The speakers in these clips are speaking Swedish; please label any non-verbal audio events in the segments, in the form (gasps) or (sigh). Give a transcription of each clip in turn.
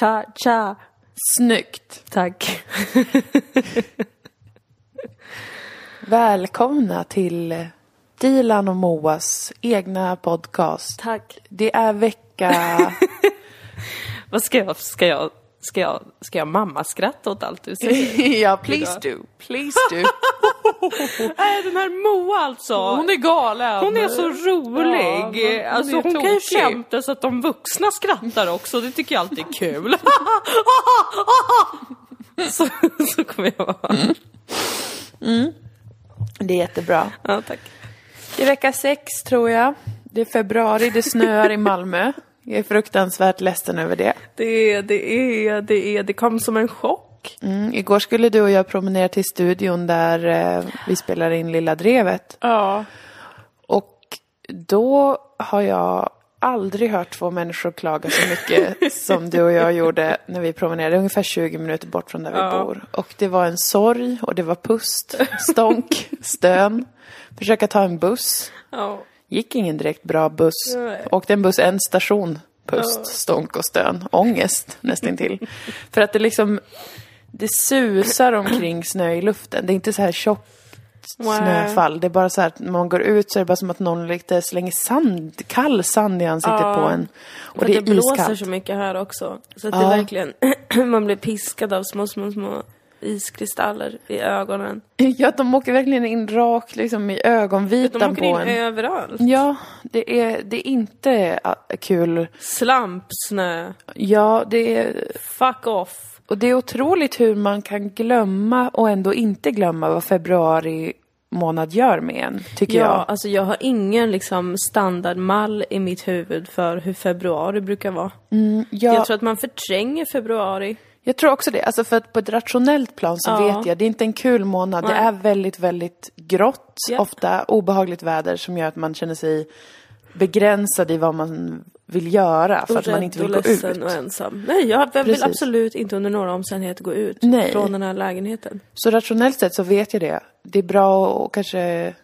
down the river. Cha, cha, cha. Snyggt! Tack. (laughs) Välkomna till Dilan och Moas egna podcast. Tack. Det är vecka... (laughs) Vad ska jag, ska jag, ska jag, ska jag mamma skratta åt allt du säger? (laughs) ja, please do. Please do. (laughs) Nej, den här Moa alltså. Hon är galen. Hon är så rolig. Ja, hon alltså hon kan ju skämta så att de vuxna skrattar också. Det tycker jag alltid är kul. (laughs) så, så kommer jag vara. Det är jättebra. Ja, tack. Det är vecka sex tror jag. Det är februari, det snöar i Malmö. Jag är fruktansvärt ledsen över det. Det är, det är, det är, det kom som en chock. Mm, igår skulle du och jag promenera till studion där eh, vi spelar in Lilla Drevet. Ja. Och då har jag aldrig hört två människor klaga så mycket (laughs) som du och jag gjorde när vi promenerade ungefär 20 minuter bort från där vi Ja. bor. Och det var en sorg och det var pust, stånk, (laughs) stön. Försöka ta en buss. ja. Gick ingen direkt bra buss. Nej. Åkte en buss en station. Pust, stånk och stön. Ångest nästintill. (laughs) För att det liksom, det susar omkring snö i luften. Det är inte så här tjockt snöfall. Det är bara så här att när man går ut så är det bara som att någon lite slänger sand, kall sand i ansiktet Ja. på en. Och För det är det blåser iskallt. så mycket här också. Så att Ja. det verkligen, (clears throat) man blir piskad av små, små, små iskristaller i ögonen. (laughs) Ja, de åker verkligen in rakt liksom i De ögonvitan åker på in en. överallt. Ja, det är, det är inte äh, kul. Slampsnö. Ja, det är Fuck off. Och det är otroligt hur man kan glömma och ändå inte glömma vad februari månad gör med en, tycker Ja, jag. alltså jag har ingen liksom standardmall i mitt huvud för hur februari brukar vara. Jag, Jag tror att man förtränger februari. Jag tror också det. Alltså för att på ett rationellt plan så Ja. vet jag, det är inte en kul månad. Det Nej. är väldigt, väldigt grått, Ja. ofta obehagligt väder som gör att man känner sig begränsad i vad man vill göra för Och att man inte vill och gå ut. och ensam. Nej, jag vill Precis. absolut inte under några omständigheter gå ut Nej. från den här lägenheten. Så rationellt sett så vet jag det. Det är bra att kanske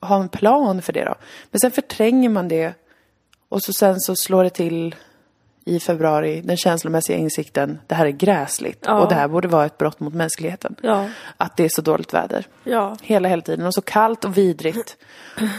ha en plan för det då. Men sen förtränger man det och så sen så slår det till i februari, den känslomässiga insikten, det här är gräsligt Ja. och det här borde vara ett brott mot mänskligheten. Ja, Att det är så dåligt väder. ja. Hela, hela tiden. Och så kallt och vidrigt.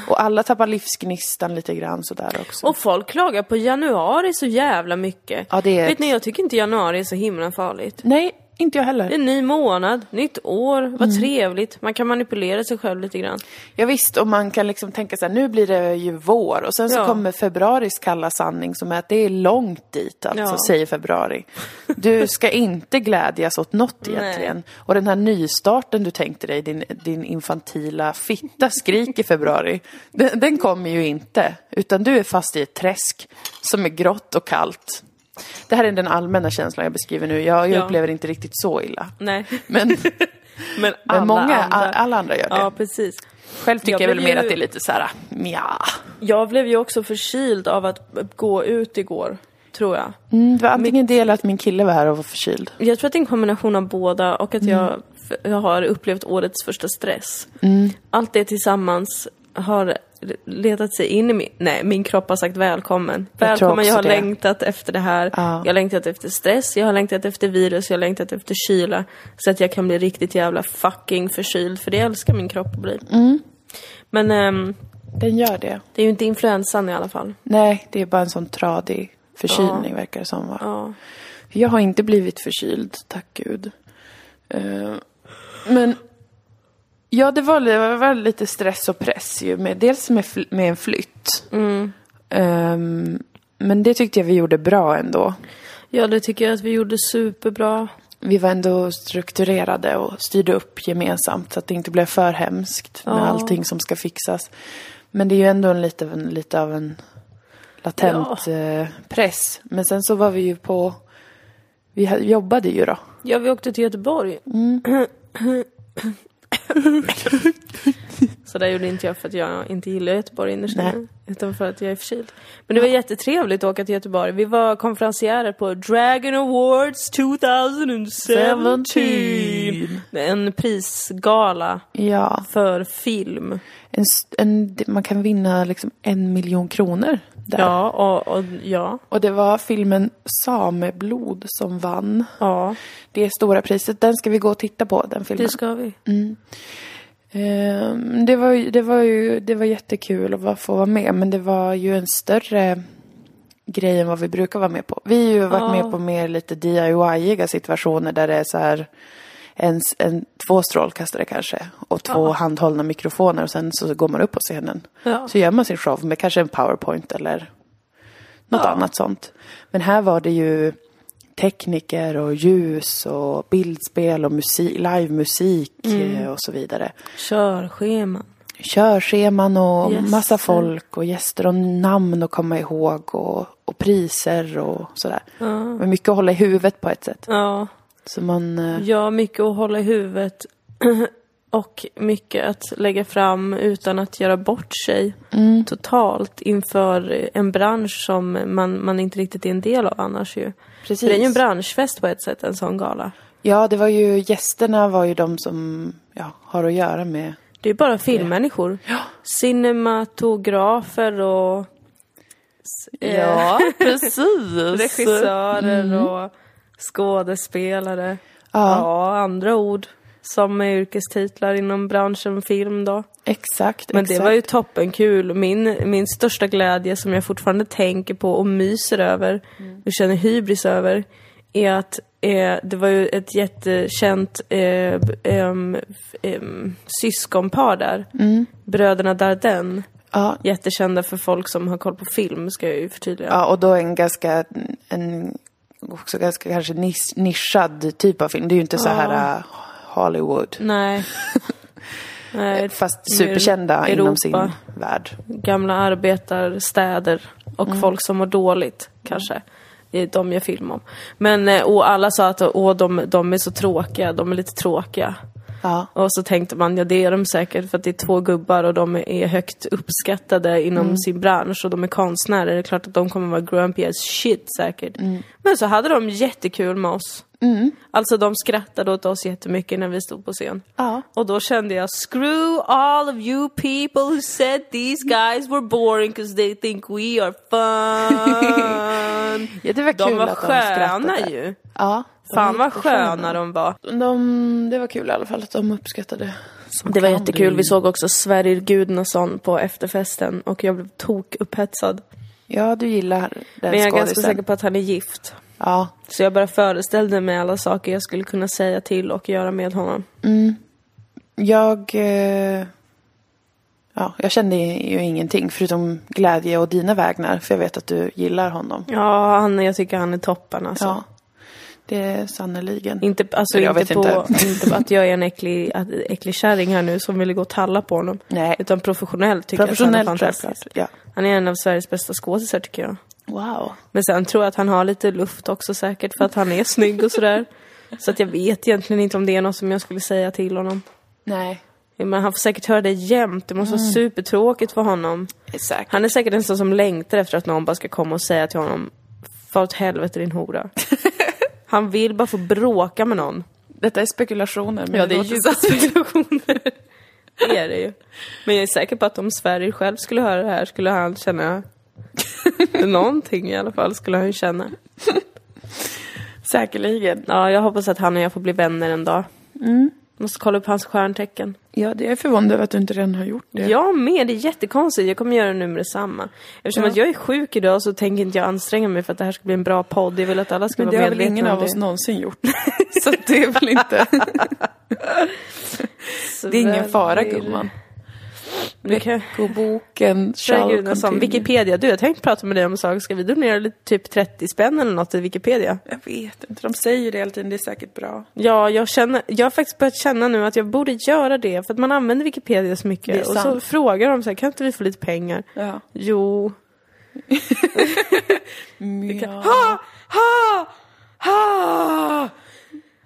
Och alla tappar livsgnistan lite grann sådär också. Och folk klagar på januari så jävla mycket. Ja, det är Vet ni, jag tycker inte januari är så himla farligt. Nej, inte jag Det är heller. en ny månad, nytt år, vad Mm. trevligt. Man kan manipulera sig själv lite grann. Ja, visst, och man kan liksom tänka så här, nu blir det ju vår och sen så Ja. kommer februaris kalla sanning som är att det är långt dit alltså, Ja. säger februari. Du ska inte glädjas åt något Nej. egentligen. Och den här nystarten du tänkte dig, din, din infantila fitta skrik i februari, den, den kommer ju inte. Utan du är fast i ett träsk som är grått och kallt. Det här är den allmänna känslan jag beskriver nu. Jag, jag Ja. upplever inte riktigt så illa. Nej, Men, (laughs) men alla men många, andra. alla andra gör det. Ja, precis. Själv tycker Jag jag, väl blev mer ju- att det är lite så här, mja. Jag blev ju också förkyld av att gå ut igår, tror jag. Mm, det var antingen det eller att min kille var här och var förkyld. Jag tror att det är en kombination av båda och att Mm. jag, jag har upplevt årets första stress. Mm. Allt det tillsammans har letat sig in i min... Nej, min kropp har sagt välkommen. Jag Välkommen, jag har det. längtat efter det här. Ja. Jag har längtat efter stress, jag har längtat efter virus, jag har längtat efter kyla. Så att jag kan bli riktigt jävla fucking förkyld, för det älskar min kropp att bli. Mm. Men ehm, Den gör det. det är ju inte influensan i alla fall. Nej, det är bara en sån tradig förkylning verkar det som. Va? Ja. Jag har inte blivit förkyld, tack gud. Eh, men ja, det var, det var lite stress och press ju. Med, dels med, med en flytt. Ehm, men det tyckte jag vi gjorde bra ändå. ja, det tycker jag att vi gjorde superbra. Vi var ändå strukturerade och styrde upp gemensamt så att det inte blev för hemskt med Ja. allting som ska fixas. Men det är ju ändå en lite, lite av en latent eh, press. Men sen så var vi ju på, vi jobbade ju då. Ja, vi åkte till Göteborg. (clears throat) (laughs) Så det gjorde inte jag för att jag inte gillar Göteborg innerst inne, utan för att jag är förkyld. Men det var jättetrevligt att åka till Göteborg. Vi var konferenciärer på Dragon Awards 2017. 17. En prisgala Ja, för film. En, en, man kan vinna liksom en miljon kronor där. Ja, och, och ja, Och det var filmen Sameblod som vann ja, det stora priset. Den ska vi gå och titta på, den filmen. det ska vi. Ehm, det, var, det, var ju, det var jättekul att få vara med, men det var ju en större grej än vad vi brukar vara med på. Vi har ju varit Ja. med på mer lite DIY-iga situationer där det är så här en, en, två strålkastare kanske och två handhållna mikrofoner och sen så går man upp på scenen. Ja. Så gör man sin show med kanske en powerpoint eller något Ja. annat sånt. Men här var det ju tekniker och ljus och bildspel och musik, livemusik Mm. eh, och så vidare. Körscheman. Körscheman och Gäster. massa folk och gäster och namn att komma ihåg och, och priser och sådär. Men mycket att hålla i huvudet på ett sätt. Ja, Så man... eh, ja, mycket att hålla i huvudet. (clears throat) Och mycket att lägga fram utan att göra bort sig Mm. totalt inför en bransch som man, man inte riktigt är en del av annars ju. Precis. För det är ju en branschfest på ett sätt, en sån gala. Ja, det var ju gästerna var ju de som ja, har att göra med... Det är bara filmmänniskor. Cinematografer och s- eh, (laughs) precis. regissörer och skådespelare. Ja. Ja, andra ord som är yrkestitlar inom branschen film då. Exakt, Men exakt. det var ju toppenkul. Min, min största glädje som jag fortfarande tänker på och myser över och känner hybris över är att eh, det var ju ett jättekänt eh, f- em, syskonpar där. Bröderna Dardenne. Ja, Jättekända för folk som har koll på film, ska jag ju förtydliga. ja, och då en ganska... En, också ganska kanske nis, nischad typ av film. Det är ju inte så här uh, Hollywood. Nej. (laughs) Nej, Fast superkända Europa. inom sin värld. gamla arbetarstäder och Mm. folk som mår dåligt kanske. Det är de jag film om. Men eh, och alla sa att åh, de, de är så tråkiga, de är lite tråkiga. Ja. Och så tänkte man, ja det är de säkert för att det är två gubbar och de är högt uppskattade inom Mm. sin bransch och de är konstnärer. Det är klart att de kommer vara grumpy as shit säkert. Mm. Men så hade de jättekul med oss. Alltså de skrattade åt oss jättemycket när vi stod på scen. Ja. Och då kände jag, screw all of you people who said these guys were boring because they think we are fun. (laughs) Ja, det var de kul var att de sköna skrattade. ju. Ja. Fan vad sköna de var. De, det var kul i alla fall att de uppskattade. som Det var jättekul. Vi såg också Sverrir Gudnason på efterfesten och jag blev tok upphetsad. Ja, du gillar den Men jag är ganska säker på att han är gift. Ja. Så jag bara föreställde mig alla saker jag skulle kunna säga till och göra med honom. Jag... Eh, ja, jag kände ju ingenting förutom glädje och dina vägnar. För jag vet att du gillar honom. Ja, han, jag tycker han är toppen alltså. Ja. Det är sannerligen. Inte, alltså jag inte, på, inte. inte att jag är en äcklig, äcklig kärring här nu som vill gå och talla på honom. Nej. Utan professionellt tycker jag att han är Professionellt fantastisk. Ja. Han är en av Sveriges bästa skådisar tycker jag. Wow. Men sen tror jag att han har lite luft också säkert för att han är snygg och sådär. Så att jag vet egentligen inte om det är något som jag skulle säga till honom. Nej. Men han får säkert höra det jämt. Det måste vara supertråkigt för honom. Exakt. Han är säkert en sån som längtar efter att någon bara ska komma och säga till honom Far åt helvete din hora. (laughs) Han vill bara få bråka med någon. Detta är spekulationer. Men Ja, det är djupa spekulationer. (laughs) Det är det ju. Men jag är säker på att om Sverige själv skulle höra det här skulle han känna (laughs) någonting i alla fall skulle han ju känna. Säkerligen. Ja, jag hoppas att han och jag får bli vänner en dag. Måste kolla upp hans stjärntecken. Ja, det är förvånande över att du inte redan har gjort det. Jag med, det är jättekonstigt. Jag kommer göra det nu med detsamma. Eftersom Ja. att jag är sjuk idag så tänker inte jag anstränga mig för att det här ska bli en bra podd. Jag vill att alla ska Men det vara har väl medvetna ingen om av det. oss någonsin gjort. (laughs) så det är väl inte... (laughs) det är ingen fara, gumman. Veckoboken (laughs) shall continue. Wikipedia. Du, jag tänkte prata med dig om en sak. Ska vi donera lite, typ 30 spänn eller något till Wikipedia? Jag vet inte, de säger det hela tiden, det är säkert bra. Ja, jag, känner, jag har faktiskt börjat känna nu att jag borde göra det. För att man använder Wikipedia så mycket. Och så frågar de så här, kan inte vi få lite pengar? Ja. Jo. (laughs) ja. (laughs) Ha! Ha! Ha!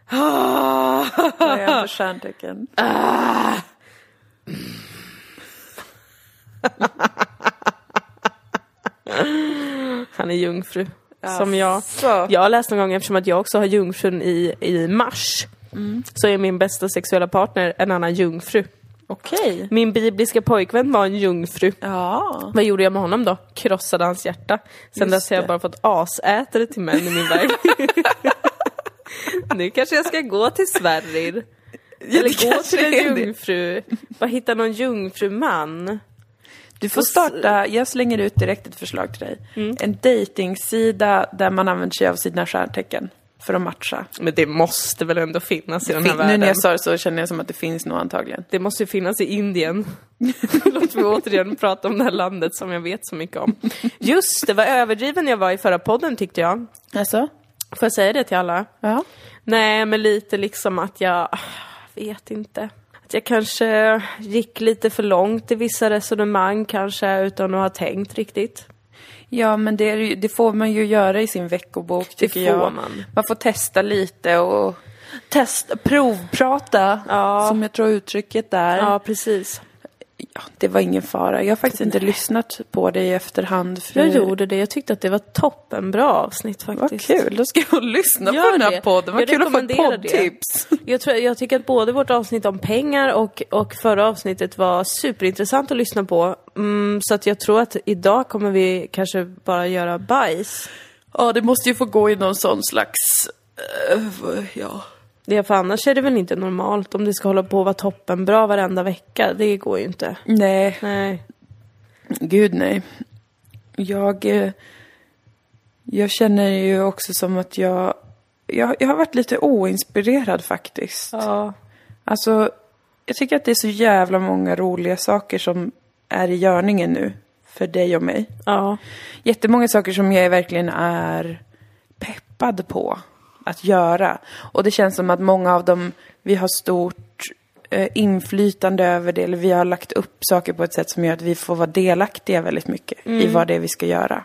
Ha! Vad är jag för stjärntecken? Han är jungfru. Som jag. Jag har läst någon gång, eftersom att jag också har jungfrun i, i mars, mm. så är min bästa sexuella partner en annan jungfru. Okej. Min bibliska pojkvän var en jungfru. Ja. Vad gjorde jag med honom då? Krossade hans hjärta. Sen dess har jag bara fått asätare till män i min väg. (laughs) nu kanske jag ska gå till Sverrir. Eller gå till en jungfru. Bara hitta någon jungfruman. Du får starta, jag slänger ut direkt ett förslag till dig. En dejtingsida där man använder sig av sina stjärntecken för att matcha. Men det måste väl ändå finnas i den här Fin- nu världen? när jag sa det så känner jag som att det finns nog antagligen. Det måste ju finnas i Indien. (laughs) Låt mig återigen prata om det här landet som jag vet så mycket om. Just det, vad överdriven jag var i förra podden tyckte jag. Alltså? Får jag säga det till alla? Ja. Nej, men lite liksom att jag ah, vet inte. Att jag kanske gick lite för långt i vissa resonemang kanske utan att ha tänkt riktigt. Ja, men det, det får man ju göra i sin veckobok, tycker får jag. man. Man får testa lite och testa, provprata, Ja. som jag tror uttrycket är. Ja, precis. Ja, det var ingen fara. Jag har faktiskt inte lyssnat på det i efterhand. För Jag gjorde det. Jag tyckte att det var toppen bra avsnitt Vad faktiskt. kul, då ska jag lyssna Gör på den här det. podden. Vad Jag kul att få ett det. poddtips. Jag, tror, jag tycker att både vårt avsnitt om pengar och, och förra avsnittet var superintressant att lyssna på. Mm, så att jag tror att idag kommer vi kanske bara göra bajs. Ja, det måste ju få gå i någon sån slags... eh, ja. Det, för annars är det väl inte normalt om det ska hålla på att vara toppenbra varenda vecka. Det går ju inte. Nej, Nej. gud nej. Jag... eh, Jag känner ju också som att jag... Jag, jag har varit lite oinspirerad faktiskt. Ja. Alltså, jag tycker att det är så jävla många roliga saker som är i görningen nu. För dig och mig. Ja. jättemånga saker som jag verkligen är peppad på att göra. Och det känns som att många av dem, vi har stort eh, inflytande över det, eller vi har lagt upp saker på ett sätt som gör att vi får vara delaktiga väldigt mycket i vad det är vi ska göra.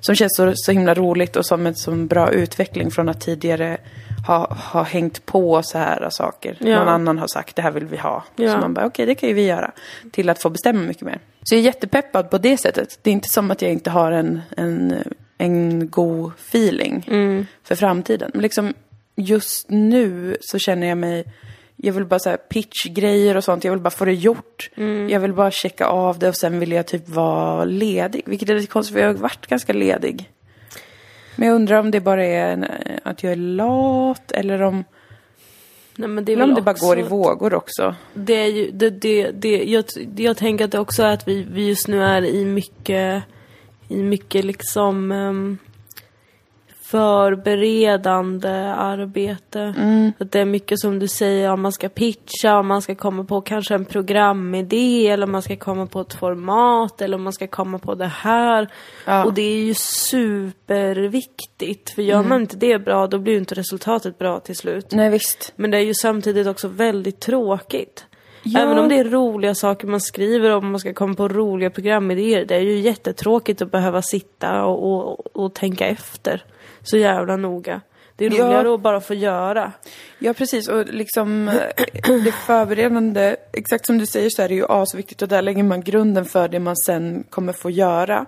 Som känns så, så himla roligt och som en sån bra utveckling från att tidigare ha, ha hängt på så här saker. Ja. Någon annan har sagt det här vill vi ha. Ja. Så man bara okej det kan ju vi göra. Till att få bestämma mycket mer. Så jag är jättepeppad på det sättet. Det är inte som att jag inte har en, en, en god feeling för framtiden. Men liksom just nu så känner jag mig jag vill bara så pitchgrejer och sånt, jag vill bara få det gjort. Jag vill bara checka av det och sen vill jag typ vara ledig. Vilket är lite konstigt för jag har varit ganska ledig. Men jag undrar om det bara är en, att jag är lat eller om, Nej, men det är om det bara går i vågor också. Det är ju, det, det, det, jag, jag tänker att det också är att vi, vi just nu är i mycket, i mycket liksom um, förberedande arbete. Att det är mycket som du säger, om man ska pitcha, om man ska komma på kanske en programidé, eller om man ska komma på ett format, eller om man ska komma på det här. Ja. Och det är ju superviktigt, för gör man inte det bra, då blir ju inte resultatet bra till slut. Nej visst. Men det är ju samtidigt också väldigt tråkigt. Ja. Även om det är roliga saker man skriver om, man ska komma på roliga programidéer. Det är ju jättetråkigt att behöva sitta och, och, och tänka efter så jävla noga. Det är Ja. roligare att bara få göra. Ja, precis. Och liksom eh, det förberedande, exakt som du säger så är det ju asviktigt och där lägger man grunden för det man sen kommer få göra.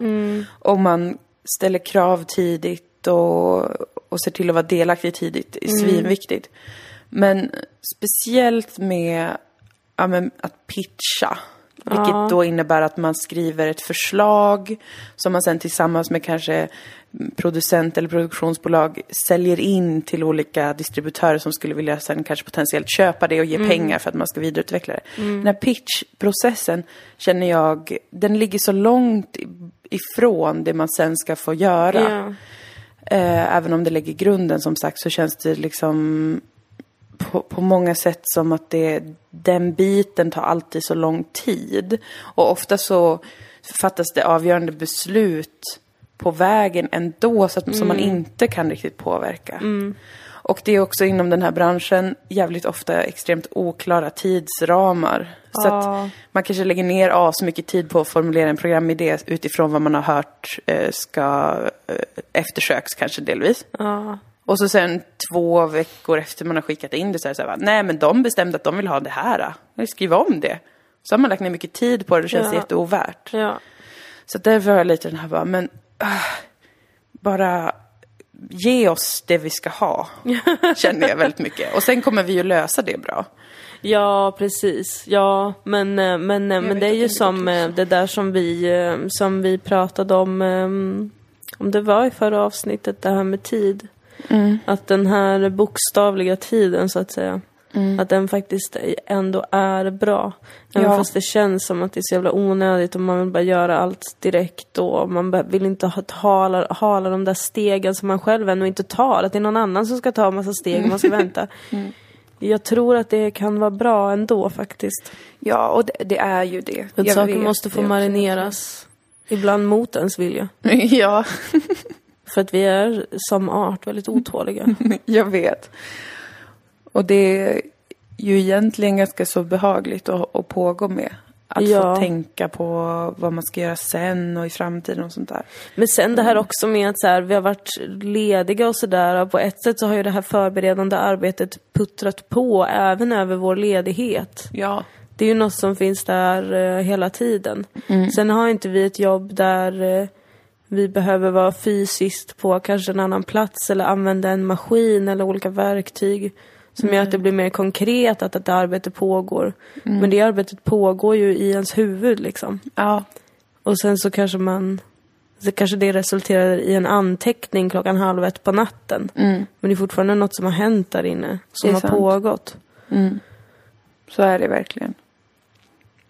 Och man ställer krav tidigt och, och ser till att vara delaktig tidigt är svinviktigt. Men speciellt med ja, men, att pitcha. Vilket Ja. då innebär att man skriver ett förslag som man sen tillsammans med kanske producent eller produktionsbolag säljer in till olika distributörer som skulle vilja sen kanske potentiellt köpa det och ge pengar för att man ska vidareutveckla det. Den här pitchprocessen känner jag, den ligger så långt ifrån det man sen ska få göra. Ja. Eh, även om det lägger grunden som sagt så känns det liksom på, på många sätt som att det, den biten tar alltid så lång tid. Och ofta så fattas det avgörande beslut på vägen ändå så att, som man inte kan riktigt påverka. Och det är också inom den här branschen jävligt ofta extremt oklara tidsramar. Så Ja. att man kanske lägger ner så mycket tid på att formulera en programidé utifrån vad man har hört eh, ska eh, eftersöks kanske delvis. Ja. Och så sen två veckor efter man har skickat in det så är det så här, nej men de bestämde att de vill ha det här. Jag skriva om det. Så har man lagt ner mycket tid på det och det känns Ja. jätteovärt. Ja. Så därför har jag lite den här bara, men... ah, bara ge oss det vi ska ha. (laughs) känner jag väldigt mycket. Och sen kommer vi ju lösa det bra. Ja, precis. Ja, men, eh, men, eh, men det är ju det som eh, det där som vi, som vi pratade om, om det var i förra avsnittet, det här med tid. Mm. Att den här bokstavliga tiden, så att säga, att den faktiskt ändå är bra. Även Ja. fast det känns som att det är så jävla onödigt och man vill bara göra allt direkt och man vill inte ha, hala, hala de där stegen som man själv ännu inte tar. Att det är någon annan som ska ta en massa steg och man ska (laughs) vänta. Jag tror att det kan vara bra ändå faktiskt. Ja, och det, det är ju det. Att saker måste få marineras. Ibland mot ens vilja. (laughs) ja, För att vi är som art väldigt (laughs) otåliga. jag vet. Och det är ju egentligen ganska så behagligt att, att pågå med. Att Ja. få tänka på vad man ska göra sen och i framtiden och sånt där. Men sen det här också med att så här, vi har varit lediga och sådär. På ett sätt så har ju det här förberedande arbetet puttrat på även över vår ledighet. Ja. Det är ju något som finns där eh, hela tiden. Sen har inte vi ett jobb där eh, vi behöver vara fysiskt på kanske en annan plats eller använda en maskin eller olika verktyg som gör att det blir mer konkret att ett arbete pågår. Men det arbetet pågår ju i ens huvud liksom. Ja. Och sen så kanske man så kanske det resulterar i en anteckning klockan halv ett på natten. Men det är fortfarande något som har hänt där inne. Som har sant. pågått. Så är det verkligen.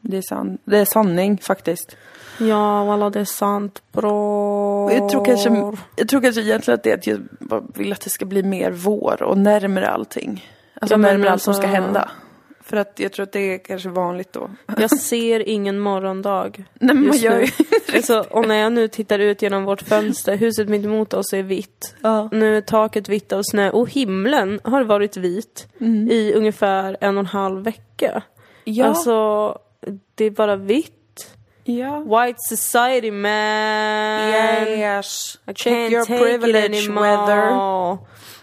Det är, san- det är sanning faktiskt. Ja, walla det är sant. Bra. Och Jag tror, kanske, jag tror kanske egentligen att det är att jag vill att det ska bli mer vår och närmare allting. Alltså Ja, närmare allt som ska alltså- hända. För att jag tror att det är kanske vanligt då. Jag (laughs) ser ingen morgondag. Nej, men man gör ju... Alltså, och när jag nu tittar ut genom vårt fönster, huset mitt emot oss är vitt. Nu är taket vitt av snö och himlen har varit vit i ungefär en och en halv vecka. Ja. Alltså, det är bara vitt. ja. White society man. Yes. I Check your take privilege weather.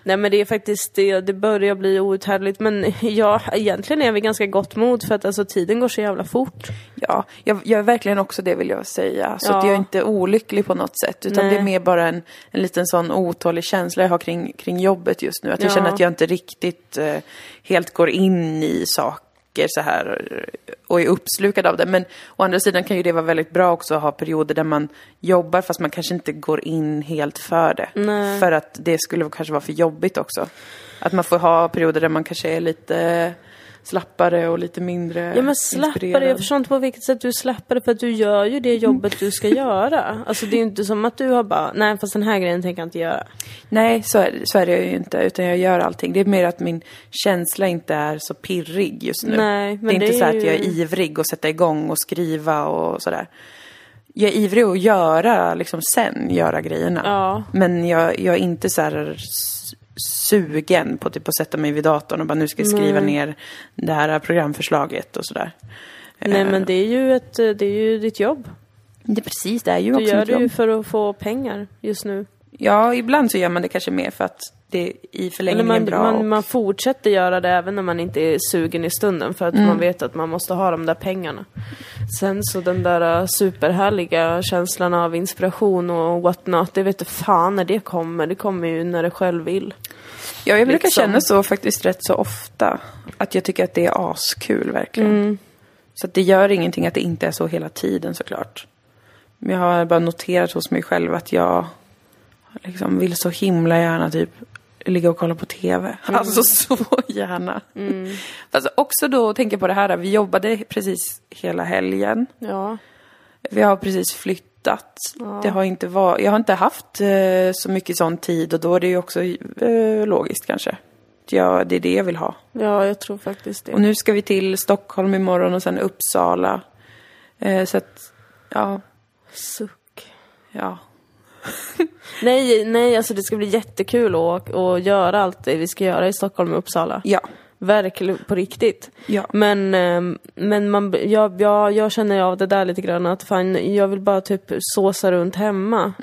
Nej men det är faktiskt det, det börjar bli outhärdligt men ja, egentligen är vi ganska gott mod för att alltså tiden går så jävla fort. Ja, jag, jag är verkligen också det vill jag säga. Så Ja. att jag är inte olycklig på något sätt. Utan Nej. det är mer bara en, en liten sån otålig känsla jag har kring, kring jobbet just nu. Att jag Ja. känner att jag inte riktigt eh, helt går in i saker så här och är uppslukad av det. Men å andra sidan kan ju det vara väldigt bra också att ha perioder där man jobbar fast man kanske inte går in helt för det. Nej. För att det skulle kanske vara för jobbigt också. Att man får ha perioder där man kanske är lite slappare och lite mindre Ja men slappare, inspirerad. jag förstår inte på vilket sätt du är slappare för att du gör ju det jobbet du ska (laughs) göra. Alltså det är ju inte som att du har bara, nej fast den här grejen tänker jag inte göra. Nej, så är, så är det ju inte. Utan jag gör allting. Det är mer att min känsla inte är så pirrig just nu. Nej, men det är inte det så är att jag är ju- ivrig att sätta igång och skriva och sådär. Jag är ivrig att göra, liksom sen, göra grejerna. Ja. Men jag, jag är inte så här sugen på typ att sätta mig vid datorn och bara nu ska jag skriva ner det här programförslaget och sådär. Nej Eh, men det är ju ett, det är ju ditt jobb. det är precis, det är ju Du också gör mitt det ju jobb. för att få pengar just nu. Ja, ibland så gör man det kanske mer för att det i förlängningen man, är bra. och- man, man fortsätter göra det även när man inte är sugen i stunden för att Mm. man vet att man måste ha de där pengarna. Sen så den där uh, superhärliga känslan av inspiration och what not, det vet du fan när det kommer. Det kommer ju när det själv vill. Ja, jag brukar liksom. känna så faktiskt rätt så ofta. Att jag tycker att det är askul verkligen. Mm. Så att det gör ingenting att det inte är så hela tiden såklart. Men jag har bara noterat hos mig själv att jag liksom vill så himla gärna typ ligga och kolla på TV. (laughs) Mm. Alltså så gärna. Fast (laughs) också då tänka på det här, vi jobbade precis hela helgen. Ja. Vi har precis flyttat. Det har inte var, jag har inte haft eh, så mycket sån tid och då är det ju också eh, logiskt kanske. Ja, det är det jag vill ha. ja, jag tror faktiskt det. Och nu ska vi till Stockholm imorgon och sen Uppsala. Eh, så att, ja, Suck. ja. (laughs) Nej, nej, alltså det ska bli jättekul att, att göra allt det vi ska göra i Stockholm och Uppsala. Ja, Verkligen, på riktigt. ja. Men, ehm, men man, jag, jag, jag känner av det där lite grann att fan, jag vill bara typ såsa runt hemma.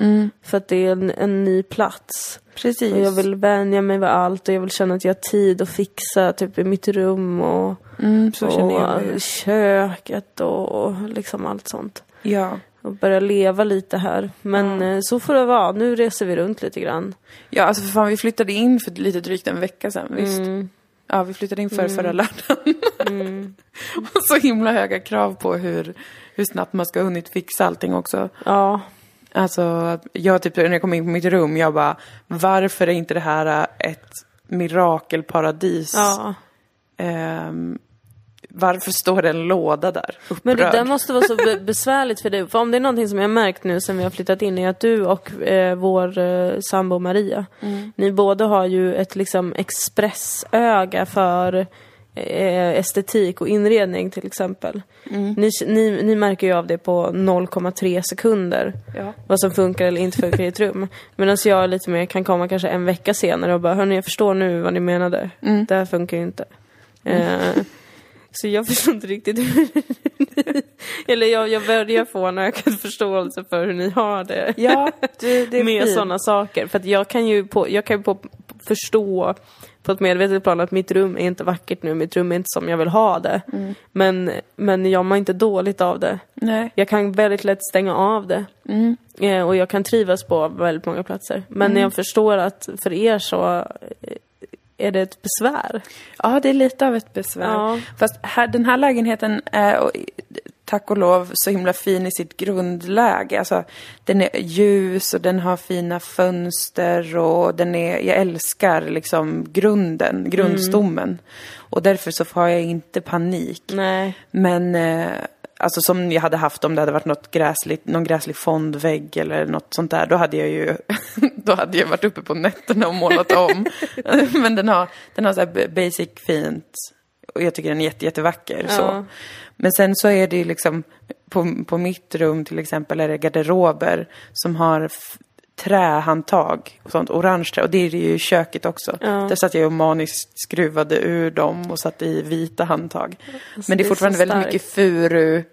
För att det är en, en ny plats. Precis. Och jag vill vänja mig vid allt och jag vill känna att jag har tid att fixa typ i mitt rum och, Mm, och köket och liksom allt sånt. Ja. och börja leva lite här. Men eh, så får det vara. Nu reser vi runt lite grann. Ja, alltså för fan, vi flyttade in för lite drygt en vecka sedan, visst? Mm. Ja, vi flyttade in för förra lördagen. (laughs) och så himla höga krav på hur, hur snabbt man ska ha hunnit fixa allting också. Ja, Alltså, jag typ, när jag kom in på mitt rum, jag bara, varför är inte det här ett mirakelparadis? ja. Ehm, varför står det en låda där? Men det Upprörd. där måste vara så be- (laughs) besvärligt för dig. För om det är någonting som jag märkt nu sen vi har flyttat in är att du och eh, vår eh, sambo Maria, ni båda har ju ett liksom expressöga för eh, estetik och inredning till exempel. Ni, ni, ni märker ju av det på 0,3 sekunder. Ja. Vad som funkar eller inte funkar i ett rum. (laughs) Medan jag lite mer kan komma kanske en vecka senare och bara, hörni jag förstår nu vad ni menade. Det här funkar ju inte. Eh, så jag (laughs) förstår inte riktigt hur (laughs) eller jag, jag börjar få en ökad förståelse för hur ni har det. Ja, det, det (laughs) med sådana saker. För att jag kan ju, på, jag kan ju på, förstå på ett medvetet plan att mitt rum är inte vackert nu, mitt rum är inte som jag vill ha det. Mm. Men, men jag mår inte dåligt av det. Nej. Jag kan väldigt lätt stänga av det. Mm. Eh, och jag kan trivas på väldigt många platser. Men Mm. jag förstår att för er så är det ett besvär. Ja, det är lite av ett besvär. Ja. Fast här, den här lägenheten är, tack och lov, så himla fin i sitt grundläge. Alltså, den är ljus och den har fina fönster och den är, jag älskar liksom grunden, grundstommen. Och därför så får jag inte panik. Nej. Men eh, alltså som jag hade haft om det hade varit något gräsligt, någon gräslig fondvägg eller något sånt där. Då hade jag ju (laughs) då hade jag varit uppe på nätterna och målat om. (laughs) Men den har, den har så basic fint. Och jag tycker den är jätte, jättevacker. Så. Ja. Men sen så är det ju liksom, på, på mitt rum till exempel är det garderober som har trähandtag och sånt, orange trä. Och det är det ju i köket också. Ja. Där satt jag och maniskt skruvade ur dem och satte i vita handtag. Men det är fortfarande väldigt mycket furu, eh,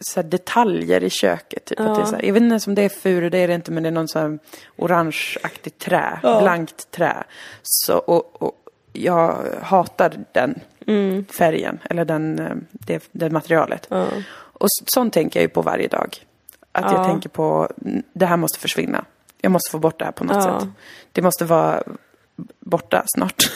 så detaljer i köket. Typ. Att det är så här, jag vet inte ens om det är furu, det är det inte, men det är någon sån här orangeaktigt trä, Ja. blankt trä. Så, och, och jag hatar den Mm. färgen, eller den, eh, det, det materialet. Ja. Och sånt tänker jag ju på varje dag. Att jag Ja. tänker på, "N- det här måste försvinna. Jag måste få bort det här på något Ja. sätt. Det måste vara borta snart.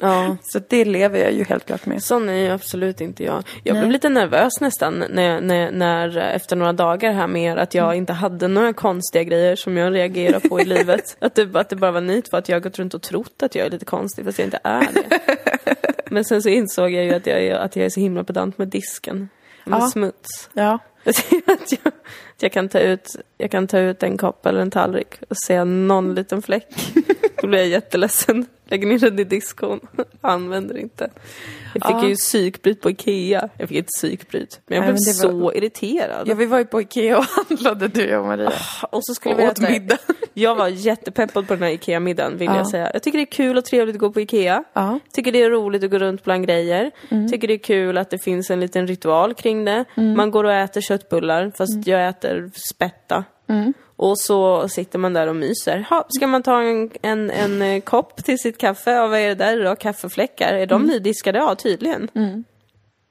ja. (laughs) Så det lever jag ju helt klart med. Sån är ju absolut inte jag. Jag Nej. blev lite nervös nästan när, när, när efter några dagar här med er att jag Mm. inte hade några konstiga grejer som jag reagerar på i (laughs) livet. Att det, att det bara var nytt för att jag har gått runt och trott att jag är lite konstig fast jag inte är det. (laughs) Men sen så insåg jag ju att jag att jag är så himla pedant med disken. Med Ja. smuts. Ja. Jag att jag, jag, kan ta ut, jag kan ta ut en kopp eller en tallrik och se någon liten fläck. Då blir jag jätteledsen. Lägger ner den i diskon. Använder inte. Jag fick Ja. ju psykbryt på Ikea. Jag fick inte psykbryt. Men jag Nej, blev men det var- så irriterad. ja, vi var ju på Ikea och handlade du och Maria. Och så skulle Och vi åt middag. Jag var jättepeppad på den här Ikea-middagen vill Ja. jag säga. Jag tycker det är kul och trevligt att gå på Ikea. Ja. Tycker det är roligt att gå runt bland grejer. Mm. Tycker det är kul att det finns en liten ritual kring det. Man går och äter köttbullar fast Mm. jag äter spätta. Och så sitter man där och myser. Ha, ska man ta en, en, en eh, kopp till sitt kaffe? Ja, vad är det där då? Kaffefläckar? Är de nydiskade? Ja, tydligen.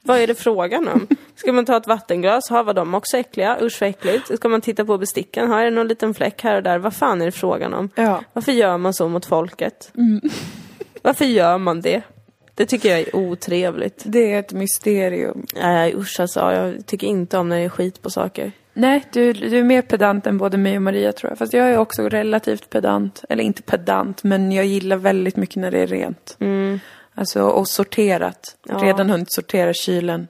Vad är det frågan om? (laughs) Ska man ta ett vattenglas? Ha, var de också äckliga? Usch vad äckligt. Ska man titta på besticken? Har det någon liten fläck här och där? Vad fan är det frågan om? Ja. Varför gör man så mot folket? Varför gör man det? Det tycker jag är otrevligt. Det är ett mysterium. Nej usch alltså, jag tycker inte om när det är skit på saker. Nej, du, du är mer pedant än både mig och Maria tror jag. Fast jag är också relativt pedant. Eller inte pedant, men jag gillar väldigt mycket när det är rent. Alltså, och sorterat. Ja. Redan hunnit sortera kylen.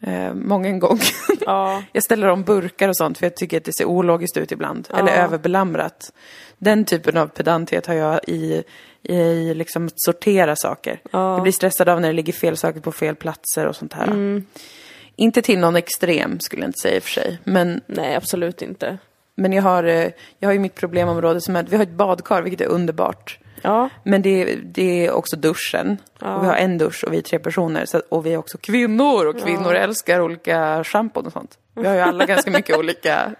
Eh, många gånger. (laughs) Ja. jag ställer om burkar och sånt för jag tycker att det ser ologiskt ut ibland. Ja. Eller överbelamrat. Den typen av pedanthet har jag i, i liksom att sortera saker. Ja. Jag blir stressad av när det ligger fel saker på fel platser och sånt här. Inte till någon extrem skulle jag inte säga i och för sig. Men Nej, absolut inte. men jag har, eh, jag har ju mitt problemområde som är att vi har ett badkar, vilket är underbart. Ja. Men det, det är också duschen. Ja. Och vi har en dusch och vi är tre personer. Så, och vi är också kvinnor och kvinnor älskar olika schampon och sånt. Vi har ju alla ganska mycket olika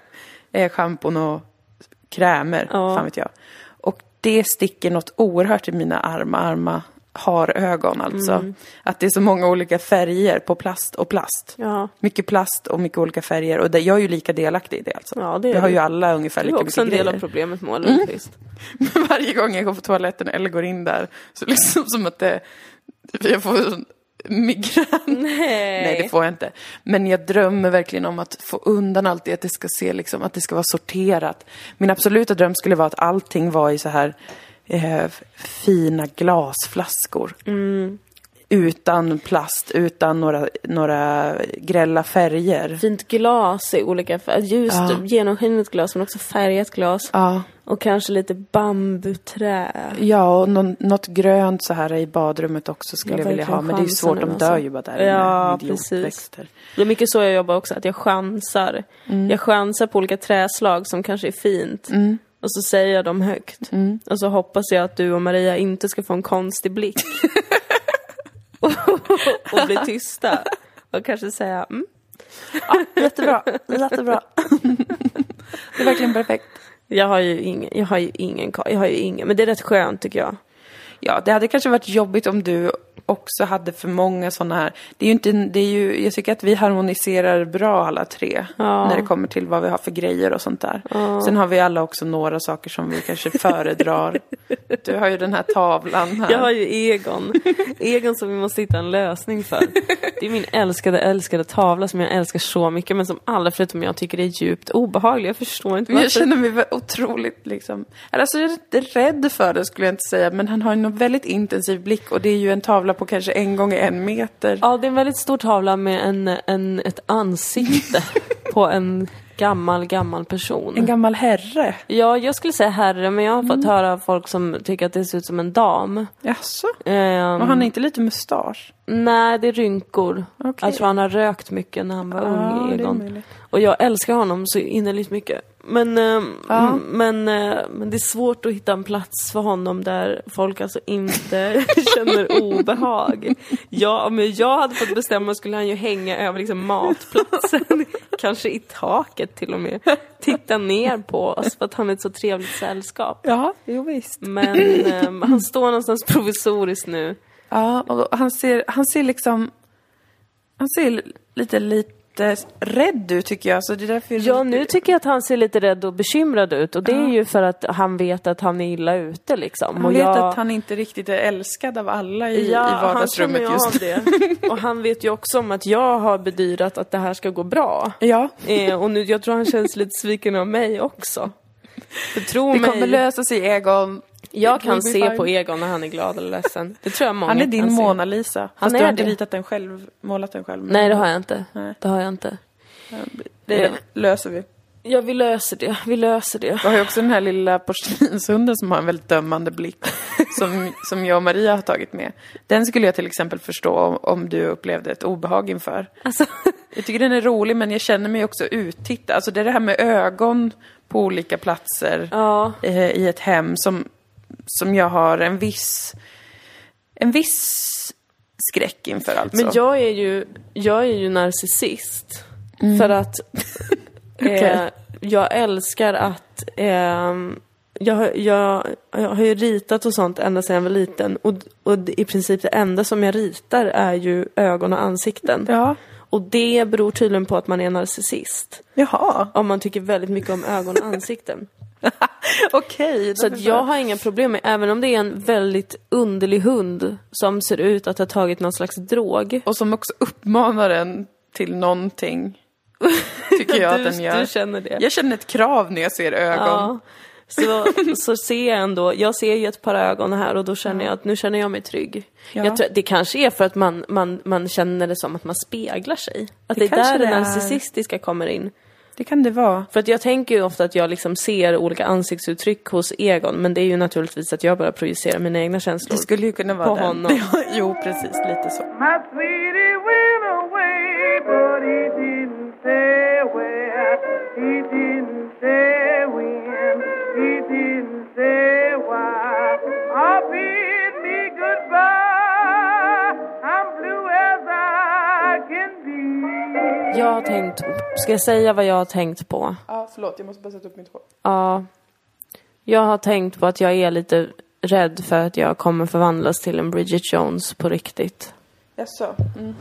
eh, schampon och krämer, Ja. fan vet jag. Och det sticker något oerhört i mina arma, arma har ögon alltså. Mm. Att det är så många olika färger på plast och plast. Ja. Mycket plast och mycket olika färger. Och det, jag är ju lika delaktig i det alltså. Ja, det är Vi har ju alla ungefär Du är lika också en mycket del av grejer. problemet med Lundqvist. (laughs) Men varje gång jag går på toaletten eller går in där så (laughs) liksom som att det, jag får sån migrän. (laughs) Nej. Nej, det får jag inte. Men jag drömmer verkligen om att få undan allt det, att det ska se liksom, att det ska vara sorterat. Min absoluta dröm skulle vara att allting var i så här eh, fina glasflaskor. Utan plast, utan några, några grälla färger. Fint glas i olika färger. Ljust, Ja. genomskinligt glas men också färgat glas. Ja, Och kanske lite bambuträ. ja och någon, något grönt så här i badrummet också skulle Jag jag vilja ha. Men det är ju svårt, de dör ju bara där Ja, precis. idiotväxter. Det är mycket så jag jobbar också, att jag chansar. Mm. Jag chansar på olika träslag som kanske är fint. Och så säger jag dem högt. Mm. Och så hoppas jag att du och Maria inte ska få en konstig blick. och, (laughs) och bli tysta. Och kanske säga mm. Jättebra, jättebra. det är verkligen perfekt. Jag har ju ingen, jag har ju ingen, jag har ju ingen, men det är rätt skönt tycker jag. Ja, det hade kanske varit jobbigt om du också hade för många sådana här. Det är ju inte, det är ju, jag tycker att vi harmoniserar bra alla tre. Ja. När det kommer till vad vi har för grejer och sånt där. Sen har vi alla också några saker som vi kanske föredrar. (laughs) Du har ju den här tavlan här. Jag har ju Egon. Egon som vi måste hitta en lösning för. Det är min älskade, älskade tavla som jag älskar så mycket men som alla förutom jag tycker är djupt obehaglig. Jag förstår inte Men jag varför. känner mig otroligt liksom, alltså jag är inte rädd för det skulle jag inte säga, men han har en väldigt intensiv blick och det är ju en tavla på kanske en gånger en meter. Ja, det är en väldigt stor tavla med en, en, ett ansikte (laughs) på en gammal, gammal person. En gammal herre. Ja, jag skulle säga herre, men jag har fått höra folk som tycker att det ser ut som en dam. Jaså? Ehm, Och han har inte lite mustasch? Nej, det är rynkor. Okej. Jag tror han har rökt mycket när han var ung, det är Egon. Och jag älskar honom så innerligt mycket. Men, ehm, Ja. men, eh, men det är svårt att hitta en plats för honom där folk alltså inte (laughs) känner obehag. Ja, om jag hade fått bestämma skulle han ju hänga över liksom matplatsen. (laughs) Kanske i taket till och med. Titta ner på oss för att han är ett så trevligt sällskap. Ja, jo visst. Men ehm, han står någonstans provisoriskt nu. Ja, och han ser, han ser liksom... Han ser lite, lite rädd ut tycker jag. Så det är därför Ja, nu tycker jag att han ser lite rädd och bekymrad ut och det är ju för att han vet att han är illa ute liksom. Han och vet jag... att han inte riktigt är älskad av alla i, ja, i vardagsrummet han just det. Och han vet ju också om att jag har bedyrat att det här ska gå bra. Ja, Eh, och nu, jag tror han känns lite sviken av mig också. För tro det mig, kommer lösa sig Egon. Jag kan se fine. på Egon när han är glad eller ledsen. Det tror jag många Han är din. Mona Lisa. Fast Han du är har inte ritat den själv, målat den själv. Nej, det har jag inte. Nej. Det har jag inte. Det löser vi. Ja, vi löser det. Vi löser det. Vi har ju också den här lilla porslinshunden som har en väldigt dömande blick. (laughs) Som, som jag och Maria har tagit med. Den skulle jag till exempel förstå om, om du upplevde ett obehag inför. Alltså, (laughs) Jag tycker den är rolig men jag känner mig också uttittad. Alltså det är det här med ögon på olika platser ja. eh, i ett hem som, som jag har en viss, en viss skräck inför alltså. Men jag är ju, jag är ju narcissist. För att (laughs) eh, jag älskar att ehm, jag, jag, jag har ju ritat och sånt ända sedan jag var liten. Och, och i princip det enda som jag ritar är ju ögon och ansikten. Ja, Och det beror tydligen på att man är narcissist. jaha. Om man tycker väldigt mycket om ögon och ansikten. (laughs) Okej. Så att jag har inga problem med, även om det är en väldigt underlig hund som ser ut att ha tagit någon slags drog. (laughs) Och som också uppmanar en till någonting. (laughs) Tycker jag att du, den gör. du känner det? Jag känner ett krav när jag ser ögon. Ja. Så, så ser jag ändå, jag ser ju ett par ögon här och då känner jag att nu känner jag mig trygg. Ja. Jag tror, det kanske är för att man, man, man känner det som att man speglar sig. Att det, Det är där det det narcissistiska kommer in. Det kan det vara. För att jag tänker ju ofta att jag liksom ser olika ansiktsuttryck hos Egon, men det är ju naturligtvis att jag bara projicerar mina egna känslor. Det skulle ju kunna vara På den. honom. (laughs) Ja, jo, precis. Lite så. Away, but he didn't say where. He didn't Jag har tänkt, ska jag säga vad jag har tänkt på? Ja, förlåt. Jag måste bara sätta upp mitt hår. Ja. Jag har tänkt på att jag är lite rädd för att jag kommer förvandlas till en Bridget Jones på riktigt. Jaså? Mm.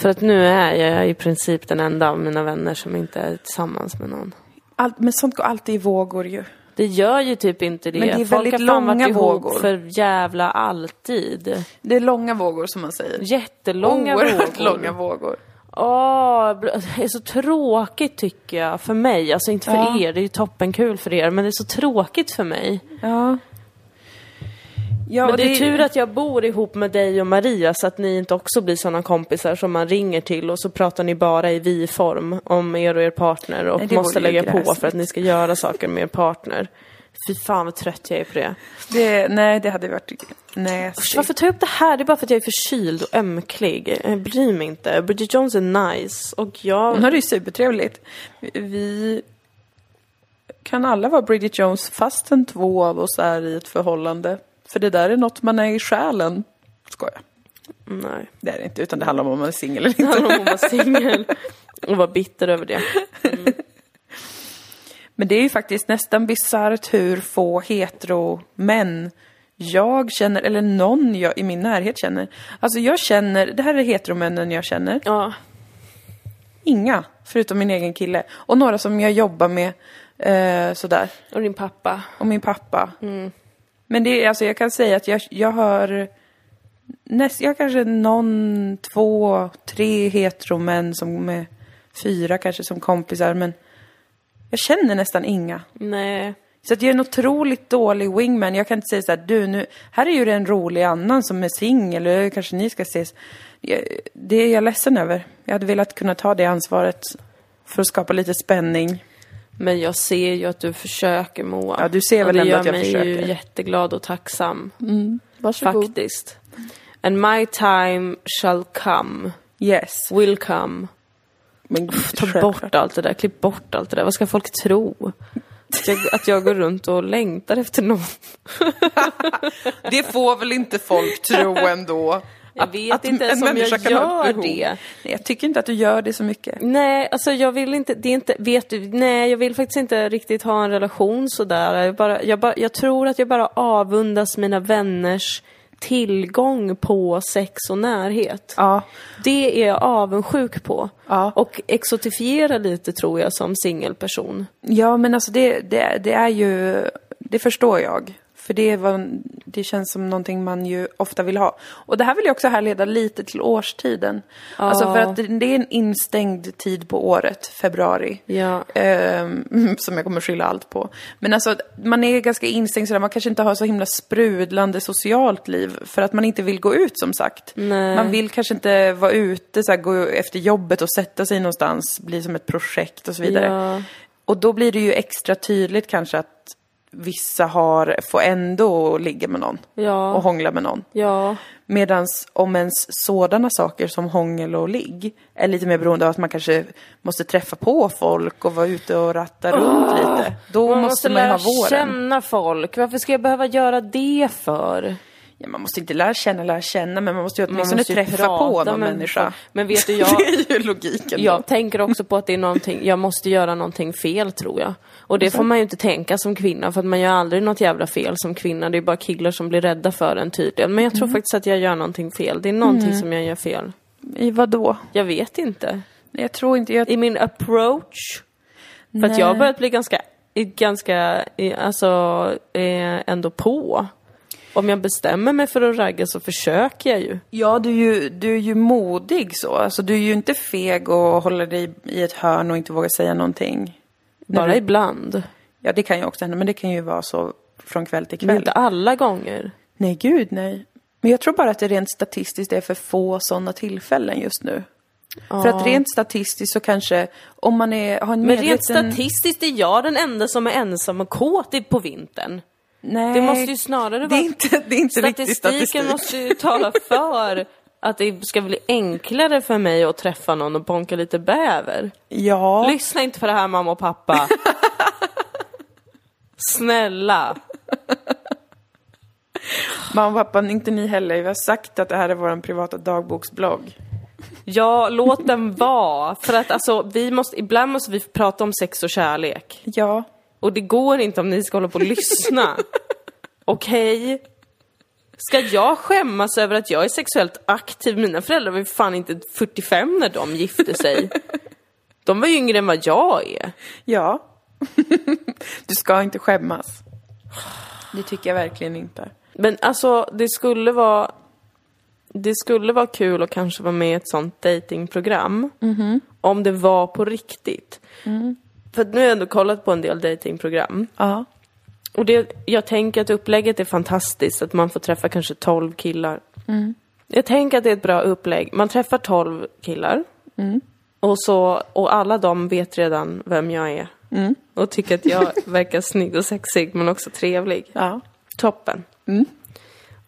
För att nu är jag i princip den enda av mina vänner som inte är tillsammans med någon. Allt, men sånt går alltid i vågor ju. Det gör ju typ inte det. Men det är Folk väldigt har fan varit långa ihop vågor. för jävla alltid. Det är långa vågor som man säger. Jättelånga Oerhört (laughs) vågor. långa vågor. Åh, det är så tråkigt tycker jag. För mig, alltså inte för Ja. er, det är ju toppenkul för er, men det är så tråkigt för mig. Ja. Ja, Men och det är tur att jag bor ihop med dig och Maria så att ni inte också blir sådana kompisar som man ringer till och så pratar ni bara i vi-form om er och er partner och Nej, det måste lägga på för att ni ska göra saker med er partner. Fy fan vad trött jag är på det. det, nej, det hade varit näsigt. varför tar jag upp det här? Det är bara för att jag är förkyld och ömklig. Jag bryr mig inte. Bridget Jones är nice och jag... Hon har det ju supertrevligt. Vi kan alla vara Bridget Jones fastän två av oss är i ett förhållande. För det där är något man är i själen. Skojar. Nej. Det är det inte, utan det handlar om om man är singel eller Det inte. handlar om att vara singel och vara bitter över det. (laughs) Men det är ju faktiskt nästan bisarrt hur få hetero-män jag känner, eller någon jag i min närhet känner. Alltså jag känner, det här är heteromännen jag känner. Ja. Inga, förutom min egen kille. Och några som jag jobbar med, eh, sådär. Och din pappa. Och min pappa. Men det är, alltså jag kan säga att jag, jag har näst, jag har kanske någon, två, tre heteromän som är fyra kanske som kompisar, men jag känner nästan inga. Nej. Så att jag är en otroligt dålig wingman. Jag kan inte säga så här, du nu, här är ju det en rolig annan som är singel, eller kanske ni ska ses. Jag- Det är jag ledsen över. Jag hade velat kunna ta det ansvaret för att skapa lite spänning. Men jag ser ju att du försöker Moa. Ja, du ser väl det ändå gör att jag mig ju försöker. jätteglad och tacksam. Varsågod. Faktiskt. And my time shall come. Yes. Will come. Men Ta bort allt det där, klipp bort allt det där. Vad ska folk tro? Att jag, att jag går runt och längtar efter någon. (laughs) Det får väl inte folk tro ändå? Jag vet inte ens om jag gör det. Nej, jag tycker inte att du gör det så mycket. Nej, alltså jag vill inte, det är inte, vet du, nej jag vill faktiskt inte riktigt ha en relation sådär. Jag, bara, jag, bara, jag tror att jag bara avundas mina vänners tillgång på sex och närhet. Ja. Det är jag avundsjuk på. Ja. Och exotifiera lite tror jag som singelperson. Ja, men alltså det, det, det är ju, det förstår jag. För det, vad, det känns som någonting man ju ofta vill ha. Och det här vill jag också härleda lite till årstiden. Alltså för att det, är en instängd tid på året, februari. Ja. Ehm, (laughs) som jag kommer skylla allt på. Men alltså, man är ganska instängd sådär, man kanske inte har så himla sprudlande socialt liv. För att man inte vill gå ut som sagt. Nej. Man vill kanske inte vara ute, såhär, gå efter jobbet och sätta sig någonstans, bli som ett projekt och så vidare. Ja. Och då blir det ju extra tydligt kanske att vissa har, får ändå ligga med någon Ja. och hångla med någon. Ja. Medan om ens sådana saker som hångel och ligg är lite mer beroende av att man kanske måste träffa på folk och vara ute och ratta runt lite. Då Man måste man ju ha våren. känna folk. Varför ska jag behöva göra det för? Ja, man måste inte lära känna, lära känna, men man måste ju åtminstone måste ju träffa på någon människa. Men vet du, (laughs) jag, Det är ju logiken. då. jag tänker också på att det är någonting, jag måste göra någonting fel tror jag. Och det får man ju inte tänka som kvinna, för att man gör aldrig något jävla fel som kvinna. Det är bara killar som blir rädda för en tydligen. Men jag tror faktiskt att jag gör någonting fel. Det är någonting som jag gör fel. I vad då? Jag vet inte. Jag tror inte jag... I min approach. För att jag har börjat bli ganska, ganska, alltså, eh, ändå på. Om jag bestämmer mig för att ragga så försöker jag ju. Ja, du är, ju, du är ju modig så. Alltså, du är ju inte feg och håller dig i ett hörn och inte vågar säga någonting. Bara du- ibland. Ja, det kan ju också hända, men det kan ju vara så från kväll till Men kväll. inte alla gånger. Nej, gud nej. Men jag tror bara att det rent statistiskt är för få sådana tillfällen just nu. För att rent statistiskt så kanske, om man är, har en Men medveten... rent statistiskt är jag den enda som är ensam och kåt i- på vintern. Nej, Det måste ju snarare det är vara... inte, det är inte riktigt Statistiken statistik. måste ju tala för att det ska bli enklare för mig att träffa någon och bonka lite bäver. Ja, Lyssna inte på det här mamma och pappa. (laughs) Snälla. mamma och pappa, inte ni heller. Vi har sagt att det här är vår privata dagboksblogg. Ja, låt den vara. För att alltså, vi måste, ibland måste vi prata om sex och kärlek. Ja, Och det går inte om ni ska hålla på och lyssna. (laughs) Okej? Ska jag skämmas över att jag är sexuellt aktiv? Mina föräldrar var ju fan inte 45 när de gifte sig. De var ju yngre än vad jag är. Ja. (laughs) du ska inte skämmas. Det tycker jag verkligen inte. Men alltså, det skulle vara... Det skulle vara kul att kanske vara med i ett sånt datingprogram Om det var på riktigt. För nu har jag ändå kollat på en del datingprogram Ja. Och det, jag tänker att upplägget är fantastiskt, att man får träffa kanske 12 killar. Jag tänker att det är ett bra upplägg. Man träffar 12 killar. Och, så, och alla de vet redan vem jag är. Och tycker att jag verkar snygg och sexig, men också trevlig. Ja. Toppen.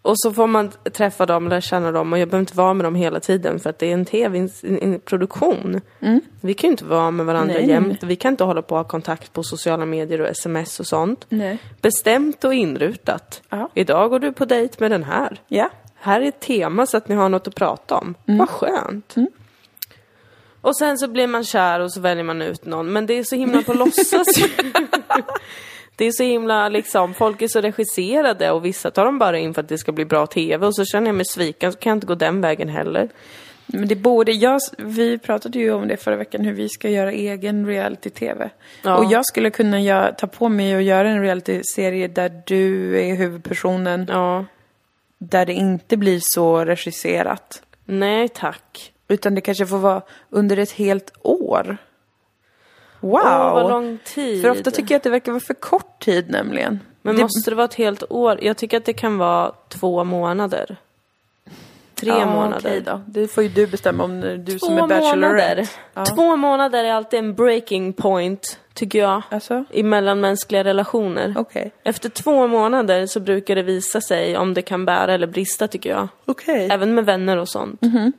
Och så får man träffa dem, lära känna dem och jag behöver inte vara med dem hela tiden för att det är en tv-produktion. Vi kan ju inte vara med varandra Nej, jämt. Vi kan inte hålla på och ha kontakt på sociala medier och sms och sånt. Nej. Bestämt och inrutat. Ja. Idag går du på dejt med den här. Ja. Här är ett tema så att ni har något att prata om. Vad skönt. Och sen så blir man kär och så väljer man ut någon. Men det är så himla på låtsas. (laughs) (laughs) det är så himla liksom, folk är så regisserade och vissa tar dem bara in för att det ska bli bra TV och så känner jag mig sviken så kan jag inte gå den vägen heller. Men det borde, jag, vi pratade ju om det förra veckan, hur vi ska göra egen reality-tv. Ja. Och jag skulle kunna göra, ta på mig och göra en reality-serie där du är huvudpersonen, Ja. där det inte blir så regisserat. Nej tack. Utan det kanske får vara under ett helt år. Wow! Åh, vad lång tid. För ofta tycker jag att det verkar vara för kort tid nämligen. Men det, måste det vara ett helt år? Jag tycker att det kan vara två månader. Tre ja, månader. okej då. Det får ju du bestämma om du Två som är bachelorette. Ja. Två månader är alltid en breaking point, tycker jag. Alltså? I mellanmänskliga relationer. Okej. Efter två månader så brukar det visa sig om det kan bära eller brista, tycker jag. Okej. Även med vänner och sånt. Mhm.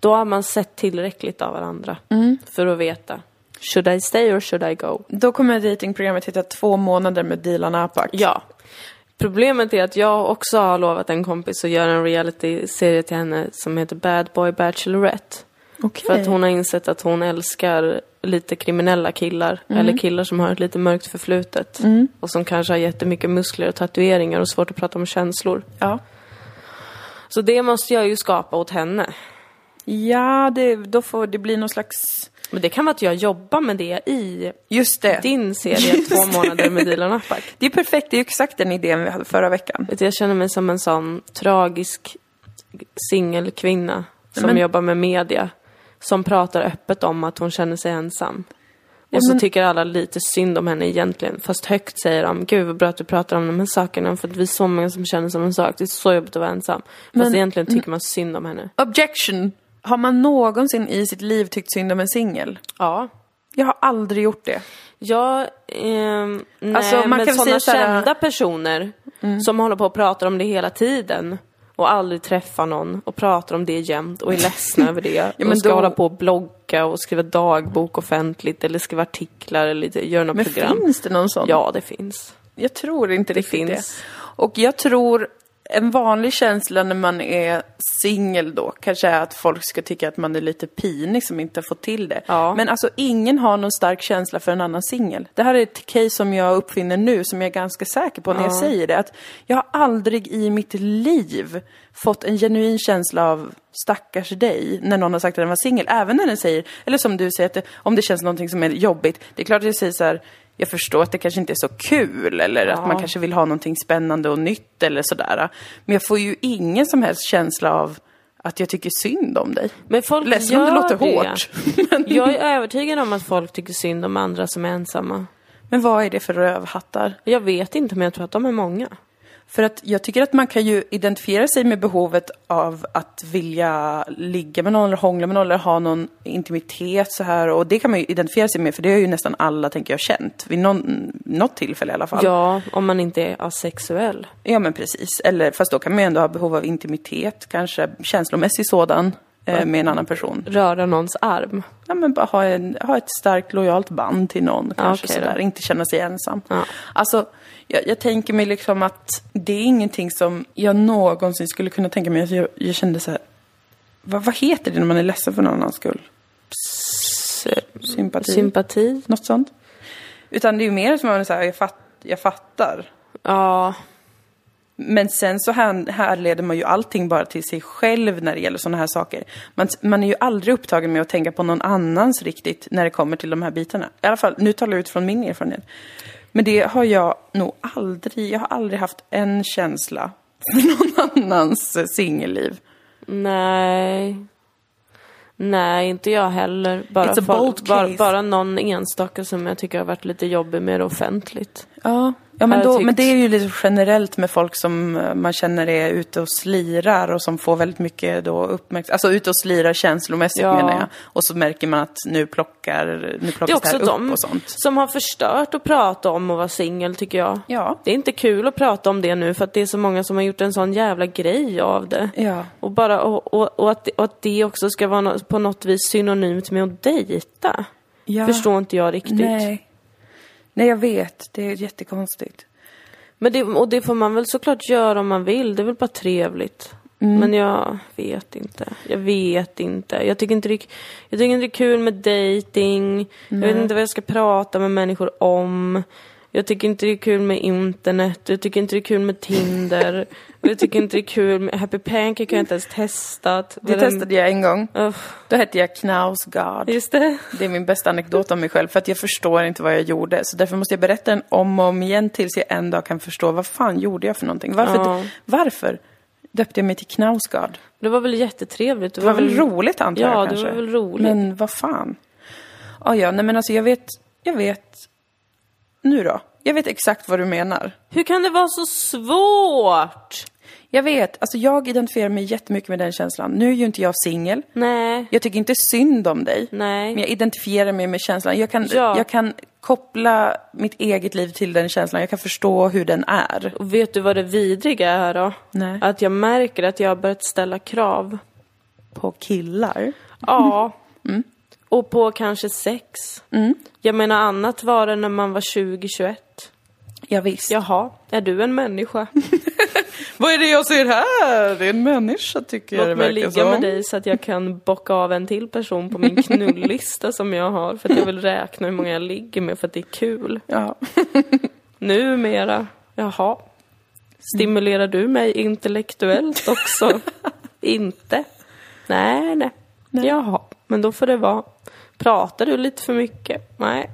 Då har man sett tillräckligt av varandra. Mm. För att veta. Should I stay or should I go? Då kommer datingprogrammet heta två månader med Dilan Apak. Ja. Problemet är att jag också har lovat en kompis att göra en reality-serie till henne som heter Bad Boy Bachelorette. Okej. För att hon har insett att hon älskar lite kriminella killar. Mm. Eller killar som har ett lite mörkt förflutet. Och som kanske har jättemycket muskler och tatueringar och svårt att prata om känslor. Ja. Så det måste jag ju skapa åt henne. Ja, det, då får det bli någon slags... Men det kan vara att jag jobbar med det i Just det. din serie Två månader med Dilan Apak. Det är perfekt, det är exakt den idén vi hade förra veckan. Jag känner mig som en sån tragisk singelkvinna som Men- jobbar med media. Som pratar öppet om att hon känner sig ensam. Och så tycker alla lite synd om henne egentligen. Fast högt säger de, gud vad bra att du pratar om de här sakerna för att vi är så många som känner som en sak. Det är så jobbigt att vara ensam. Fast Men- egentligen tycker man synd om henne. Objection! Har man någonsin i sitt liv tyckt synd om en singel? Ja. Jag har aldrig gjort det. Ja, ehm, nej, Alltså, man men kan sådana säga Mm. kända personer som håller på och pratar om det hela tiden och aldrig träffar någon och pratar om det jämt och är ledsna över det. (laughs) men och ska då- hålla på och blogga och skriva dagbok offentligt eller skriva artiklar eller lite, göra något Men program. finns det någon sån? Ja, det finns. Jag tror inte Det riktigt finns. det. Och jag tror en vanlig känsla när man är singel då kanske är att folk ska tycka att man är lite pinig som inte fått till det. Ja. Men alltså ingen har någon stark känsla för en annan singel. Det här är ett case som jag uppfinner nu som jag är ganska säker på när jag säger det. Att jag har aldrig i mitt liv fått en genuin känsla av stackars dig när någon har sagt att den var singel. Även när den säger, eller som du säger, att det, om det känns någonting som är jobbigt. Det är klart att jag säger så här, jag förstår att det kanske inte är så kul eller att man kanske vill ha någonting spännande och nytt eller sådär. Men jag får ju ingen som helst känsla av att jag tycker synd om dig. Men folk Ledsen om det gör låter hårt. (laughs) Men, Jag är övertygad om att folk tycker synd om andra som är ensamma. men vad är det för rövhattar? Jag vet inte, men jag tror att de är många. För att jag tycker att man kan ju identifiera sig med behovet av att vilja ligga med någon eller hångla med någon eller ha någon intimitet så här och det kan man ju identifiera sig med för det har ju nästan alla, tänker jag, känt vid någon, något tillfälle i alla fall. Ja, om man inte är asexuell. Ja men precis, eller fast då kan man ju ändå ha behov av intimitet, kanske känslomässig sådan, med en annan person. Röra någons arm. Ja men bara ha, en, ha ett starkt lojalt band till någon kanske okej sådär, då. inte känna sig ensam. Ja. Alltså, jag, jag tänker mig liksom att det är ingenting som jag någonsin skulle kunna tänka mig. Alltså, jag, jag kände så här, vad, vad heter det när man är ledsen för någon annans skull? Sympati? Sympati. Något sånt? Utan det är ju mer som att man säger, jag, fatt, jag fattar. Ja. Men sen så här, härleder man ju allting bara till sig själv när det gäller sådana här saker. Man, man är ju aldrig upptagen med att tänka på någon annans riktigt när det kommer till de här bitarna. I alla fall, nu talar jag ut från min erfarenhet. Men det har jag nog aldrig, jag har aldrig haft en känsla för (laughs) någon annans singelliv. Nej. Nej, inte jag heller. Bara, folk- bara, bara någon enstaka som jag tycker har varit lite jobbig med det offentligt. Ja, ja men, då, men det är ju lite generellt med folk som eh, man känner är ute och slirar och som får väldigt mycket då uppmärksamhet. Alltså ute och slirar känslomässigt Ja. menar jag. Och så märker man att nu plockar, nu Det är plockas det också här upp de och sånt. som har förstört att prata om att vara singel, tycker jag. Ja. Det är inte kul att prata om det nu för att det är så många som har gjort en sån jävla grej av det. Ja. Och, bara, och, och, och, att, det- och att det också ska vara på något vis synonymt med att dejta. ja. Förstår inte jag riktigt. Nej. Nej, jag vet. Det är jättekonstigt. Men det, och det får man väl såklart göra om man vill. Det är väl bara trevligt. Mm. Men jag vet inte. Jag vet inte. Jag tycker inte det, jag tycker inte det är kul med dating. Jag vet inte vad jag ska prata med människor om. Jag tycker inte det är kul med internet. Jag tycker inte det är kul med Tinder. och jag tycker inte det är kul med Happy Pancake har jag inte ens testat. Det Var den- testade jag en gång. Uff, Då hette jag Knausgard. just det. Det är min bästa anekdot om mig själv, för att jag förstår inte vad jag gjorde. Så därför måste jag berätta den om och om igen tills jag en dag kan förstå vad fan gjorde jag för någonting. Varför, Ja. varför döpte jag mig till Knausgard? Det var väl jättetrevligt. Det var väl roligt antar Ja, jag det kanske. var väl roligt. Men vad fan. Ja, ja, nej men alltså jag vet, jag vet. Nu då? Jag vet exakt vad du menar. Hur kan det vara så svårt? Jag vet, alltså jag identifierar mig jättemycket med den känslan. Nu är ju inte jag singel. Nej, Jag tycker inte synd om dig. nej. Men jag identifierar mig med känslan. Jag kan, Ja. jag kan koppla mitt eget liv till den känslan. Jag kan förstå hur den är. Och vet du vad det vidriga är då? Nej. Att jag märker att jag har börjat ställa krav. På killar? Ja. (laughs) Mm. Och på kanske sex. Jag menar annat var det när man var 20-21. Ja, visst. Jaha, är du en människa? (laughs) Vad är det jag ser här? Det är en människa tycker jag det Låt mig verkar ligga som. med dig så att jag kan bocka av en till person på min knullista som jag har. För att jag vill räkna hur många jag ligger med för att det är kul. Ja. (laughs) Numera, jaha. Stimulerar du mig intellektuellt också? (laughs) Inte? Nej, nej, Jaha, men då får det vara. Pratar du lite för mycket? Nej,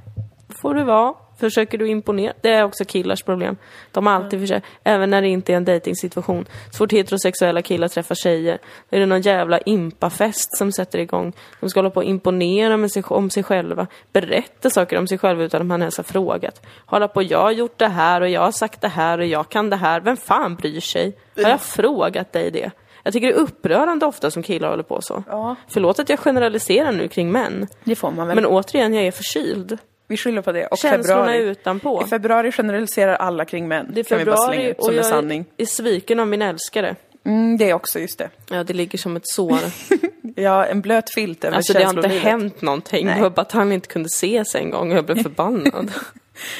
får det vara. Försöker du imponera? Det är också killars problem. De har alltid försökt, även när det inte är en dejtingsituation. Så fort heterosexuella killar träffar tjejer, då är det någon jävla impafest som sätter igång. De ska hålla på och imponera med sig, om sig själva, berätta saker om sig själva utan att man ens har frågat. Hålla på, jag har gjort det här och jag har sagt det här och jag kan det här. Vem fan bryr sig? Har jag frågat dig det? Jag tycker det är upprörande ofta som killar håller på så. Ja. Förlåt att jag generaliserar nu kring män. Det får man väl. Men återigen, jag är förkyld. vi skyller på det. Och Känslorna är februari. utanpå. I februari generaliserar alla kring män. Det är februari ut och jag sanning. är sviken av min älskare. Mm, det är också just det. Ja, det ligger som ett sår. (laughs) Ja, en blöt filt över Alltså det har inte hänt någonting. Nej. Det var bara att han inte kunde se sig en gång och jag blev (laughs) förbannad.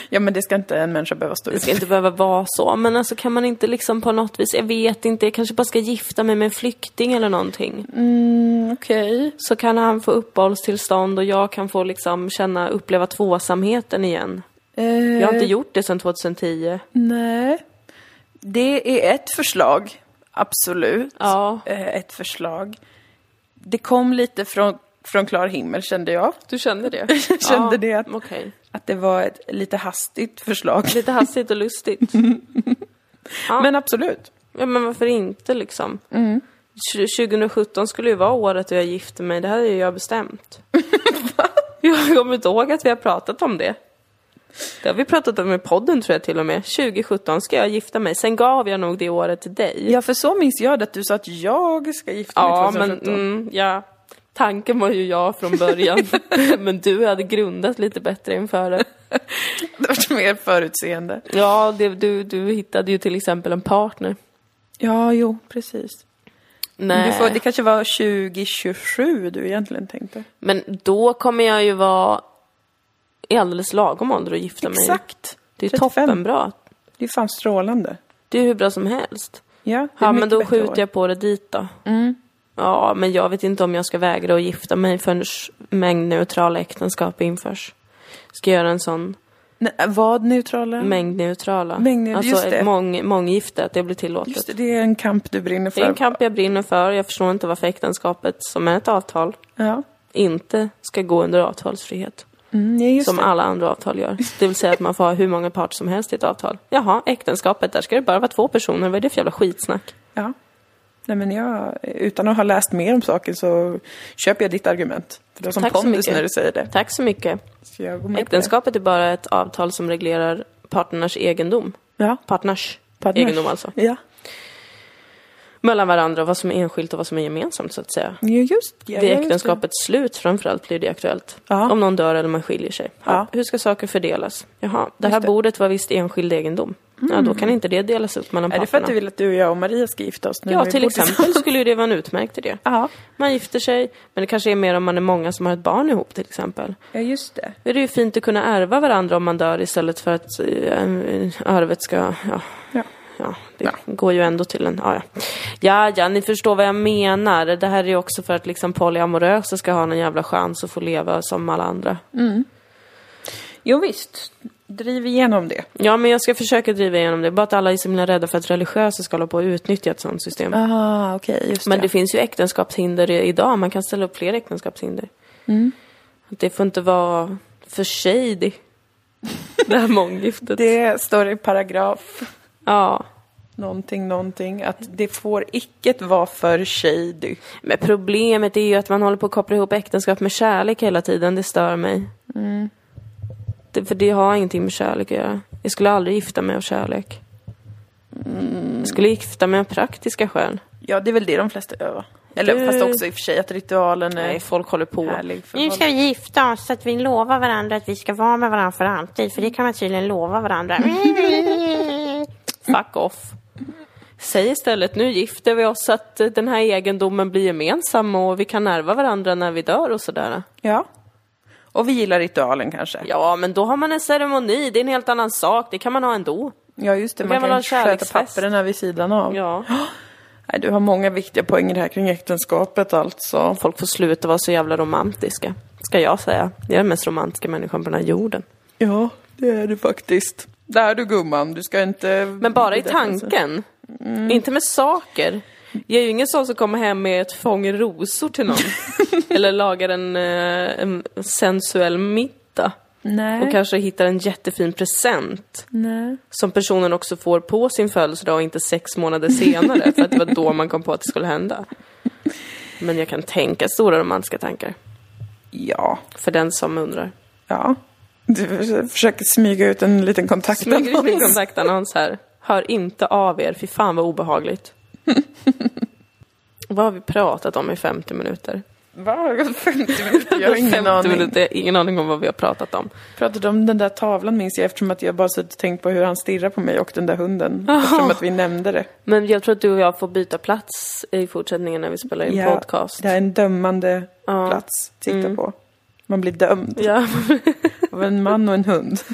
Ja, men det ska inte en människa behöva stå Det ut ska inte behöva vara så. Men alltså kan man inte liksom på något vis, jag vet inte, jag kanske bara ska gifta mig med en flykting eller någonting. Mm, okej. Så kan han få uppehållstillstånd och jag kan få liksom känna, uppleva tvåsamheten igen. Eh, Jag har inte gjort det sedan 2010. Nej. Det är ett förslag, absolut. Ja. Eh, ett förslag. Det kom lite från, från klar himmel, kände jag. Du kände det? (laughs) Jag kände det att, Okej. Att det var ett lite hastigt förslag. Lite hastigt och lustigt. (laughs) Ja. Men absolut. Ja, men varför inte liksom? Mm. Tj- 2017 skulle ju vara året då jag gifte mig. Det hade ju jag bestämt. (laughs) (laughs) jag kommer inte ihåg att vi har pratat om det. Det har vi pratat om i podden tror jag till och med. 2017 ska jag gifta mig. Sen gav jag nog det året till dig. Ja, för så minns jag det, att du sa att jag ska gifta mig Ja, men 2017. mm, ja. Tanken var ju jag från början. (laughs) men du hade grundat lite bättre inför det. (laughs) Det var mer förutseende. Ja, det, du, du hittade ju till exempel en partner. Ja, jo, precis. Nej. Får, det kanske var 2027 du egentligen tänkte. Men då kommer jag ju vara i alldeles lagom ålder att gifta mig. Exakt. Det är 35. toppenbra. Det är fan strålande. Det är hur bra som helst. Ja, det är Ja, men då skjuter år. jag på det dit då. Mm. Ja, men jag vet inte om jag ska vägra att gifta mig förrän mängdneutrala äktenskap införs. Ska göra en sån Nej, vad neutrala? Mängdneutrala. Mängd- alltså just det. mång, månggifte, att det blir tillåtet. Just det, det är en kamp du brinner för. Det är en kamp jag brinner för. Jag förstår inte varför äktenskapet, som är ett avtal, Ja. inte ska gå under avtalsfrihet. Mm, som det. alla andra avtal gör. Det vill säga att man får ha hur många parter som helst i ett avtal. Jaha, äktenskapet, där ska det bara vara två personer. Vad är det för jävla skitsnack? Ja. Nej, men jag, utan att ha läst mer om saken så köper jag ditt argument. För det var som Tack så pondus när du säger det. Tack så mycket. Så Äktenskapet är bara ett avtal som reglerar partners egendom. det. Ja. Partners, Partners. egendom alltså. Ja. Mellan varandra, vad som är enskilt och vad som är gemensamt så att säga. ja, just ja, Vid äktenskapets slut framförallt blir det aktuellt. Ja. Om någon dör eller man skiljer sig. Ja. Hur ska saker fördelas? Jaha, det här Just det. bordet var visst enskild egendom. Ja, då kan inte det delas upp mellan det. Är det för att du vill att du, och jag och Maria ska gifta oss nu? Ja, till exempel skulle ju det vara en utmärkt idé. Ja. Man gifter sig, men det kanske är mer om man är många som har ett barn ihop till exempel. ja, just det. Då är det ju fint att kunna ärva varandra om man dör istället för att äh, arvet ska, ja, Ja. ja det går ju ändå till en, ja, ja. Ja, ja, ni förstår vad jag menar. Det här är ju också för att liksom polyamorösa ska ha någon jävla chans att få leva som alla andra. Jo, visst. Driv igenom det. Ja, men jag ska försöka driva igenom det. Bara att alla är så himla rädda för att religiösa ska hålla på och utnyttja ett sånt system. Aha, okej, just Men det. det finns ju äktenskapshinder idag. Man kan ställa upp fler äktenskapshinder. Mm. Det får inte vara för shady. (laughs) det här månggiftet. Det står i paragraf Ja. någonting, någonting att det får icke vara för shady. Men problemet är ju att man håller på att koppla ihop äktenskap med kärlek hela tiden. Det stör mig. Mm. Det, för det har ingenting med kärlek att göra. Jag skulle aldrig gifta mig av kärlek. Mm. Jag skulle gifta mig av praktiska skäl. Ja, det är väl det de flesta gör, va? Eller Du- fast också i och för sig att ritualen är Nej, folk håller på. Nu ska vi gifta oss så att vi lovar varandra att vi ska vara med varandra för alltid. För det kan man tydligen lova varandra. (laughs) Fuck off. Säg istället, nu gifter vi oss så att den här egendomen blir gemensam och vi kan ärva varandra när vi dör och sådär. Ja. Och vi gillar ritualen kanske. Ja, men då har man en ceremoni, det är en helt annan sak, det kan man ha ändå. Ja, just det. Då Man kan man kan sköta papperna vid sidan av. Ja. (gasps) Nej, du har många viktiga poänger här kring äktenskapet alltså. Folk får sluta vara så jävla romantiska, ska jag säga. Jag är den mest romantiska människan på den här jorden. Ja, det är du faktiskt. Där du gumman, du ska inte... Men bara i tanken, inte med saker. Jag är ju ingen sån som kommer hem med ett fång rosor till någon. (laughs) Eller lagar en, eh, en sensuell middag. Nej. Och kanske hittar en jättefin present. Nej. Som personen också får på sin födelsedag och inte sex månader senare. för att det var då man kom på att det skulle hända. Men jag kan tänka stora romantiska tankar. Ja. För den som undrar. Ja. Du försöker smyga ut en liten Smyger in min kontaktannons. kontaktannons här. Hör inte av er, fy fan vad obehagligt. Vad har vi pratat om i 50 minuter? Va? 50 minuter? Jag har ingen 50 aning. minuter, jag har ingen aning om vad vi har pratat om. pratade om den där tavlan minns jag eftersom att jag bara suttit och tänkt på hur han stirrar på mig och den där hunden. Eftersom att vi nämnde det. Men jag tror att du och jag får byta plats i fortsättningen när vi spelar in podcast. Det är en dömande Ja. Mm. plats att titta på. Man blir dömd Ja. av en man och en hund. (laughs)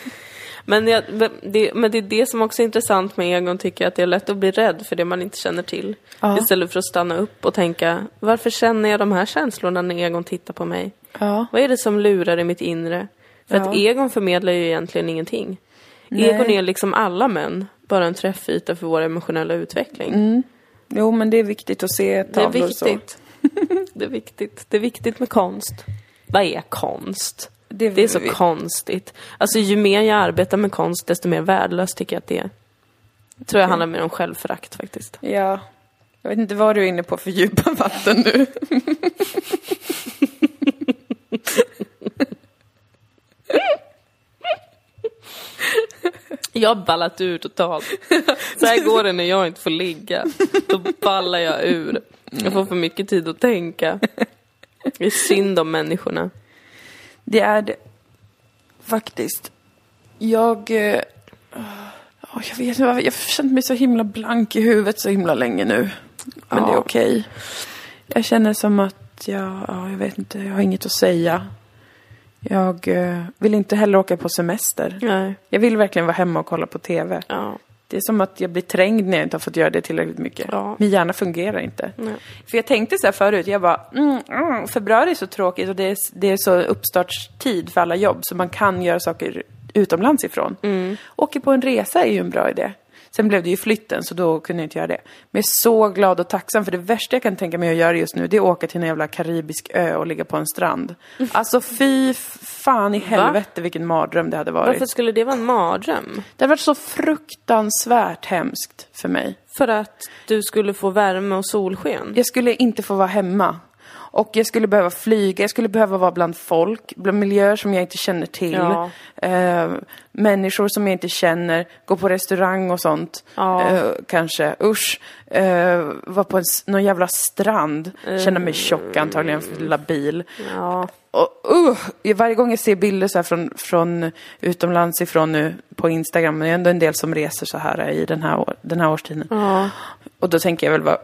Men, jag, det, men det är det som också är intressant med Egon, tycker jag, att det är lätt att bli rädd för det man inte känner till. Ja. Istället för att stanna upp och tänka, varför känner jag de här känslorna när Egon tittar på mig? Ja. Vad är det som lurar i mitt inre? För att Ja. Egon förmedlar ju egentligen ingenting. Nej. Egon är liksom alla män, bara en träffyta för vår emotionella utveckling. Jo, men det är viktigt att se Det är tavlor så. viktigt. (laughs) det är viktigt. Det är viktigt med konst. Vad är konst? Det är, Det är så konstigt. Alltså ju mer jag arbetar med konst, desto mer värdelöst tycker jag att det är. Tror jag handlar mer om självförakt faktiskt. Ja. Jag vet inte vad du är inne på för djupa (laughs) vatten nu. Jag har ballat ur totalt. Så här går det när jag inte får ligga. Då ballar jag ur. Jag får för mycket tid att tänka. Det är synd om människorna. Det är det. Faktiskt. Jag... Eh, ja, jag vet inte, jag har känt mig så himla blank i huvudet så himla länge nu. Men det är Ja. okej. Jag känner som att jag, ja, jag vet inte, jag har inget att säga. Jag eh, vill inte heller åka på semester. Nej. Jag vill verkligen vara hemma och kolla på TV. Ja. Det är som att jag blir trängd när jag inte har fått göra det tillräckligt mycket. Ja. Min hjärna fungerar inte. Nej. För jag tänkte så här förut, jag bara, mm, mm, februari är så tråkigt och det är, det är så uppstartstid för alla jobb så man kan göra saker utomlands ifrån. Åker på en resa är ju en bra idé. Sen blev det ju flytten så då kunde jag inte göra det. Men jag är så glad och tacksam för det värsta jag kan tänka mig att göra just nu det är att åka till en jävla karibisk ö och ligga på en strand. (laughs) Alltså fy fan i helvete vilken mardröm det hade varit. Varför skulle det vara en mardröm? Det hade varit så fruktansvärt hemskt för mig. För att du skulle få värme och solsken? Jag skulle inte få vara hemma. Och jag skulle behöva flyga, jag skulle behöva vara bland folk, bland miljöer som jag inte känner till. Ja. Eh, människor som jag inte känner, gå på restaurang och sånt. Ja. Eh, kanske, usch. Eh, vara på en, någon jävla strand, känna mig tjock antagligen, för labil. Ja. Och, uh, varje gång jag ser bilder så från, från utomlands ifrån nu på Instagram, men det är ändå en del som reser så här i den här, den här årstiden. Ja. Och då tänker jag väl, vad,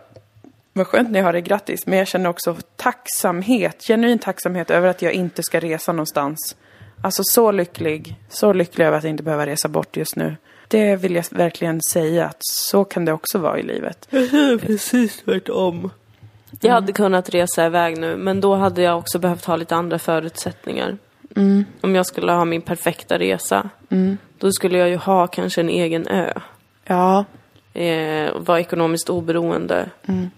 vad skönt ni har det, grattis. Men jag känner också tacksamhet, genuin tacksamhet över att jag inte ska resa någonstans. Alltså så lycklig, så lycklig över att inte behöva resa bort just nu. Det vill jag verkligen säga att så kan det också vara i livet. (laughs) precis tvärtom. Jag hade kunnat resa iväg nu, men då hade jag också behövt ha lite andra förutsättningar. Om jag skulle ha min perfekta resa, då skulle jag ju ha kanske en egen ö. Ja, Eh, vara ekonomiskt oberoende,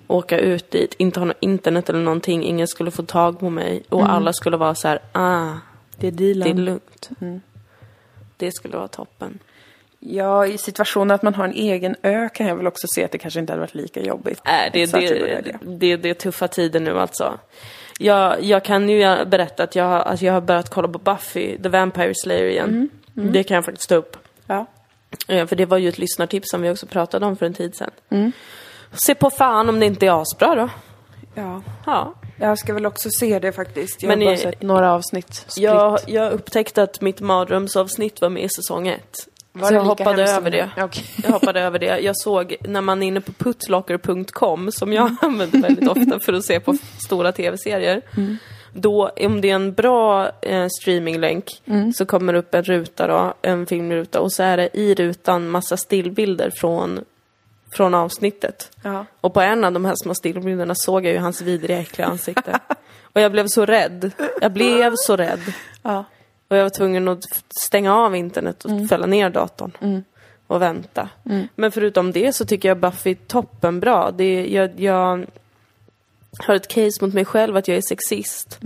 åka ut dit, inte ha något internet eller någonting, ingen skulle få tag på mig och alla skulle vara så här, ah, det är dealen. det är lugnt. Det skulle vara toppen. Ja, i situationen att man har en egen ö kan jag väl också se att det kanske inte hade varit lika jobbigt. Nej, det, det, det, det, det är tuffa tider nu alltså. Jag, jag kan ju berätta att jag, att jag har börjat kolla på Buffy, The Vampire Slayer igen. Det kan jag faktiskt ta upp. Ja. Eh, För det var ju ett lyssnartips som vi också pratade om för en tid sedan. Se på fan om det inte är asbra då. ja. Ja. Jag ska väl också se det faktiskt. Jag Men har bara sett några avsnitt. Jag, jag upptäckte att mitt mardrömsavsnitt var med i säsong ett. Var så jag hoppade över det. Okej. Jag hoppade över det. Jag såg när man är inne på putlocker.com, som jag (laughs) använder väldigt ofta för att se på stora tv-serier. Då, om det är en bra eh, streaminglänk, så kommer det upp en ruta då, en filmruta, och så är det i rutan massa stillbilder från, från avsnittet. Ja. Och på en av de här små stillbilderna såg jag ju hans vidriga, äckliga ansikte. (laughs) och jag blev så rädd. Jag blev så rädd. Ja. Och jag var tvungen att stänga av internet och fälla ner datorn. Och vänta. Men förutom det så tycker jag Buffy är toppenbra. Det jag, jag har ett case mot mig själv att jag är sexist.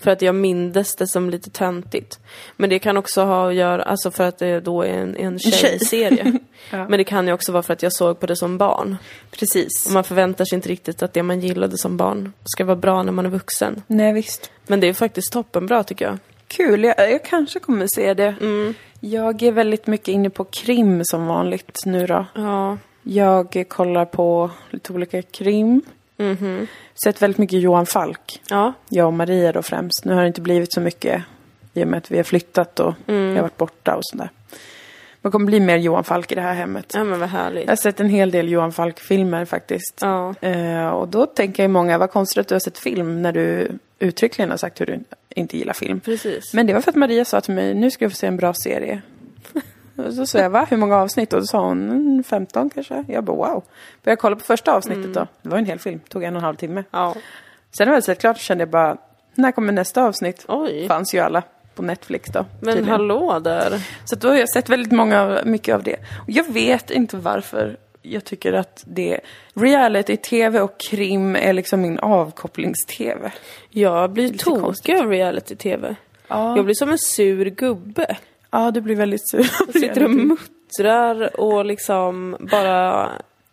För att jag mindes det som lite töntigt. Men det kan också ha att göra, alltså för att det då är en, en tjej. tjejserie. (laughs) Ja. Men det kan ju också vara för att jag såg på det som barn. Precis. Och man förväntar sig inte riktigt att det man gillade som barn ska vara bra när man är vuxen. Nej, visst. Men det är faktiskt toppenbra tycker jag. Kul, jag, jag kanske kommer se det. Mm. Jag är väldigt mycket inne på krim som vanligt nu då. Ja. Jag kollar på lite olika krim. Sett väldigt mycket Johan Falk. Ja. Jag och Maria då främst. Nu har det inte blivit så mycket i och med att vi har flyttat och jag har varit borta och sådär. Det kommer bli mer Johan Falk i det här hemmet. Ja men vad härligt. Jag har sett en hel del Johan Falk-filmer faktiskt. Ja. Eh, och då tänker jag många, vad konstigt att du har sett film när du uttryckligen har sagt hur du inte gillar film. Precis. Men det var för att Maria sa till mig, nu ska du få se en bra serie. Och så sa jag, va? Hur många avsnitt? Och då sa hon, "Mm, 15 kanske. Jag bara, wow. Började kolla på första avsnittet då. Det var en hel film, tog en och en halv timme. Ja. Sen när jag sett klart kände jag bara, när kommer nästa avsnitt? Oj. Fanns ju alla på Netflix då. Men tydligen. hallå där. Så då har jag sett väldigt många, mycket av det. Och jag vet inte varför jag tycker att det, reality-tv och krim är liksom min avkopplings-tv. Jag blir tokig av reality-tv. Ja. Jag blir som en sur gubbe. Ja, du blir väldigt sur. Jag (laughs) sitter och muttrar och liksom bara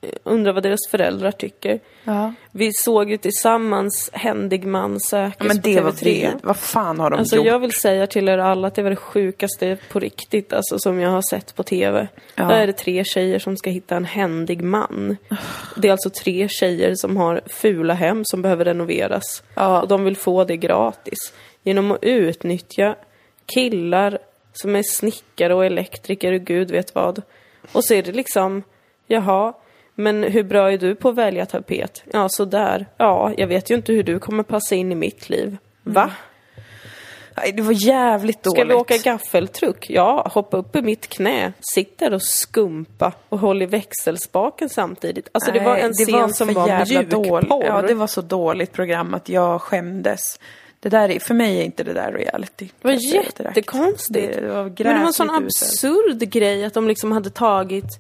eh, undrar vad deras föräldrar tycker. Ja. Vi såg ju tillsammans Händig man sökes Ja, men på det var TV3. vid. Vad fan har de Alltså gjort? jag vill säga till er alla att det var det sjukaste på riktigt alltså, som jag har sett på TV. Ja. Där är det tre tjejer som ska hitta en händig man. Det är alltså tre tjejer som har fula hem som behöver renoveras. Ja. Och de vill få det gratis. Genom att utnyttja killar som är snickare och elektriker och gud vet vad. Och så är det liksom, jaha, men hur bra är du på att välja tapet? Ja, sådär. Ja, jag vet ju inte hur du kommer passa in i mitt liv. Va? Nej, det var jävligt dåligt. Ska vi åka gaffeltruck? Ja, hoppa upp i mitt knä. Sitt där och skumpa och håll i växelspaken samtidigt. Alltså det var Nej, en det scen som för var jävla. Ja, det var så dåligt program att jag skämdes. Det där är, för mig är inte det där reality. Det var jättekonstigt. Det, det var Men det var en sån absurd grej att de liksom hade tagit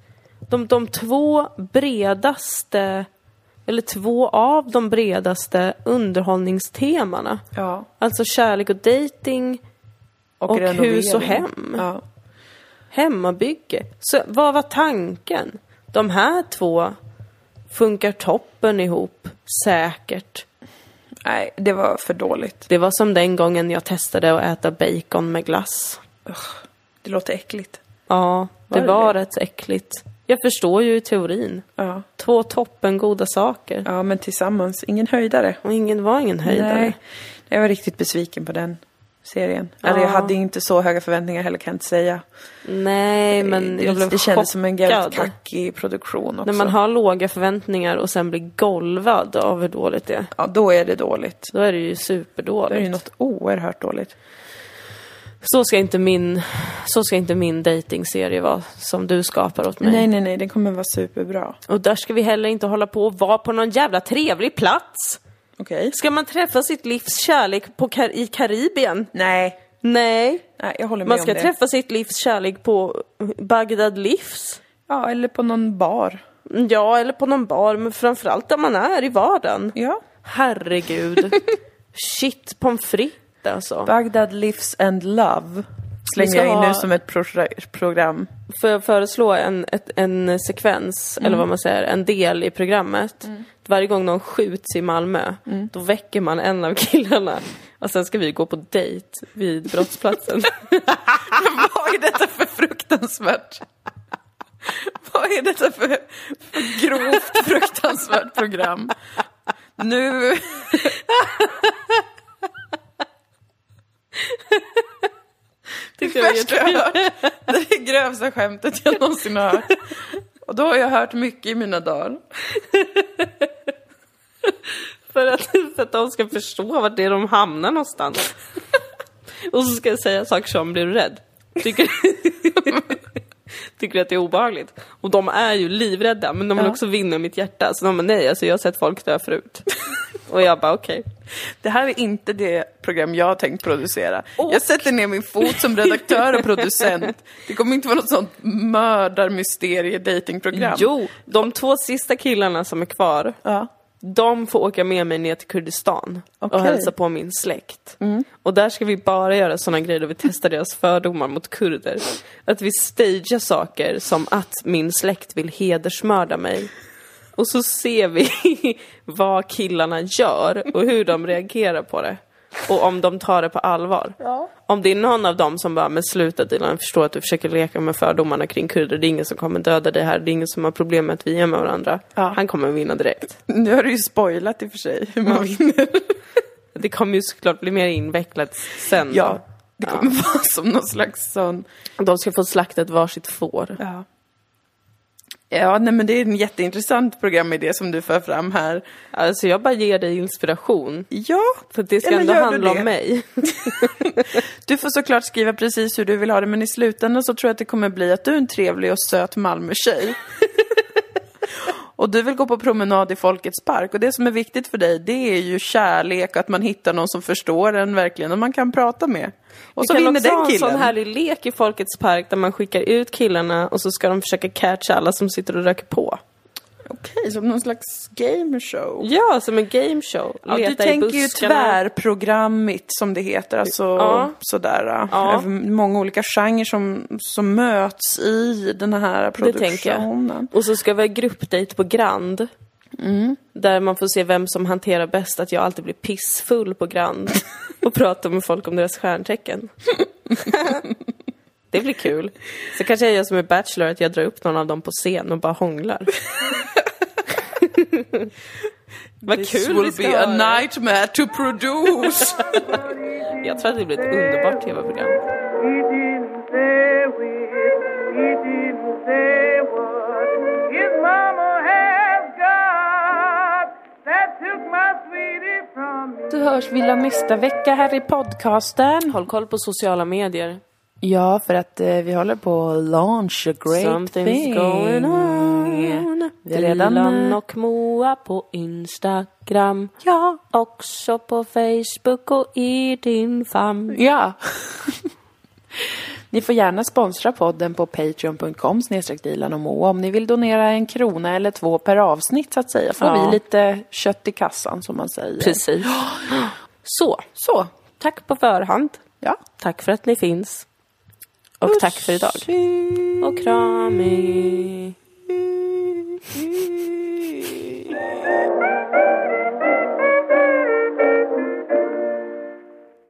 de, de två bredaste, eller två av de bredaste underhållningstemana. Ja. Alltså kärlek och dating, Och renovering. hus och hem. Ja. hemmabygge. Så vad var tanken? De här två funkar toppen ihop, säkert. Nej, det var för dåligt. Det var som den gången jag testade att äta bacon med glass. Det låter äckligt. Ja, det Var var det? rätt äckligt. Jag förstår ju i teorin. Ja. Två toppengoda saker. ja, men tillsammans. Ingen höjdare. Och ingen var ingen höjdare. Nej, jag var riktigt besviken på den serien. Eller jag Ja. hade inte så höga förväntningar heller kan jag inte säga. Nej, men det, jag blev det kändes som en jävligt kackig produktion också. När man har låga förväntningar och sen blir golvad av hur dåligt det är. Ja, då är det dåligt. Då är det ju Då är det ju superdåligt. något oerhört dåligt. Så ska inte min, så ska inte min datingserie vara som du skapar åt mig. Nej, nej, nej, den kommer vara superbra. Och där ska vi heller inte hålla på och vara på någon jävla trevlig plats. Okej. Ska man träffa sitt livs kärlek på Kar- i Karibien? Nej, Nej. nej, jag håller med Man ska om det. träffa sitt livs kärlek på Bagdad Livs. Ja, eller på någon bar. Ja, eller på någon bar, men framförallt där man är i vardagen. Ja. Herregud. (laughs) Shit, pommes frites alltså. Bagdad Lives and Love slänger jag in nu som ett pro program. Får jag föreslå en, ett, en sekvens, eller vad man säger, en del i programmet. Varje gång någon skjuts i Malmö, då väcker man en av killarna. Och sen ska vi gå på dejt vid brottsplatsen. (laughs) Vad är detta för fruktansvärt? Vad är detta för, för grovt fruktansvärt program? Nu... (laughs) Tyckte det var Värsta jag hört. Det är det grövsta skämtet jag (laughs) någonsin har hört. Och då har jag hört mycket i mina dagar. (laughs) För att, för att de ska förstå vart det är de hamnar någonstans. (laughs) Och så ska jag säga saker som, blir du rädd? Tycker, (laughs) tycker att det är obehagligt? Och de är ju livrädda, men de vill Ja. också vinna mitt hjärta. Så de bara, nej, alltså jag har sett folk dö förut. (laughs) Och jag bara, okej. Det här är inte det program jag har tänkt producera. Och- Jag sätter ner min fot som redaktör och producent. Det kommer inte vara något sånt mördarmysterie-datingprogram. Jo, de två sista killarna som är kvar, Ja. De får åka med mig ner till Kurdistan och Okej. hälsa på min släkt. Och där ska vi bara göra sådana grejer där vi testar deras fördomar mot kurder. Att vi stagear saker som att min släkt vill hedersmörda mig. Och så ser vi (laughs) vad killarna gör och hur de reagerar på det. Och om de tar det på allvar. Om det är någon av dem som bara, men sluta Dilan, jag förstår att du försöker leka med fördomarna kring kurder, det är ingen som kommer döda dig här, det är ingen som har problem med att vi är med varandra. Ja. Han kommer vinna direkt. Nu har du ju spoilat i och för sig hur man vinner. (laughs) Det kommer ju såklart bli mer invecklat sen. Ja, det kommer (laughs) vara som någon slags sån... De ska få slakta ett varsitt får. Ja. Ja, nej men det är en jätteintressant programidé som du för fram här. Alltså jag bara ger dig inspiration. Ja, För det ska ändå handla om mig. (laughs) du får såklart skriva precis hur du vill ha det, men i slutändan så tror jag att det kommer bli att du är en trevlig och söt Malmötjej. Och du vill gå på promenad i Folkets park och det som är viktigt för dig, det är ju kärlek att man hittar någon som förstår en verkligen och man kan prata med. Och så Vi kan vinner också ha den en killen. sån härlig lek i Folkets park där man skickar ut killarna och så ska de försöka catcha alla som sitter och röker på. Okej, som någon slags gameshow. Ja, som en gameshow. Ja, du Leta i tänker ju tvärprogrammigt som det heter, alltså Ja. sådär. Ja. Över många olika genrer som, som möts i den här produktionen. Och så ska vi ha gruppdate på Grand. Mm. Där man får se vem som hanterar bäst att jag alltid blir pissfull på Grand. (laughs) och pratar med folk om deras stjärntecken. (laughs) det blir kul. Så kanske jag gör som i Bachelor, att jag drar upp någon av dem på scen och bara hånglar. (laughs) Vad This kul vi will ska be ha a det. nightmare to produce. (laughs) Jag tror att det blir ett underbart tv-program. He didn't say when, he didn't say what his mama has got that took my sweetie from me. Så hörs vi nästa vecka här i podcasten. Håll koll på sociala medier. Ja, för att eh, vi håller på att launch a great Something's thing. going on. Vi är redan... Dilan och Moa på Instagram. Ja. Också på Facebook och i din famn. Ja. (laughs) Ni får gärna sponsra podden på patreon.com Dilan och Moa om ni vill donera en krona eller två per avsnitt så att säga. Får Ja. vi lite kött i kassan som man säger. Precis. (gasps) Så, Så. tack på förhand. Ja. Tack för att ni finns. Och tack för idag. Och kram. Thank (laughs)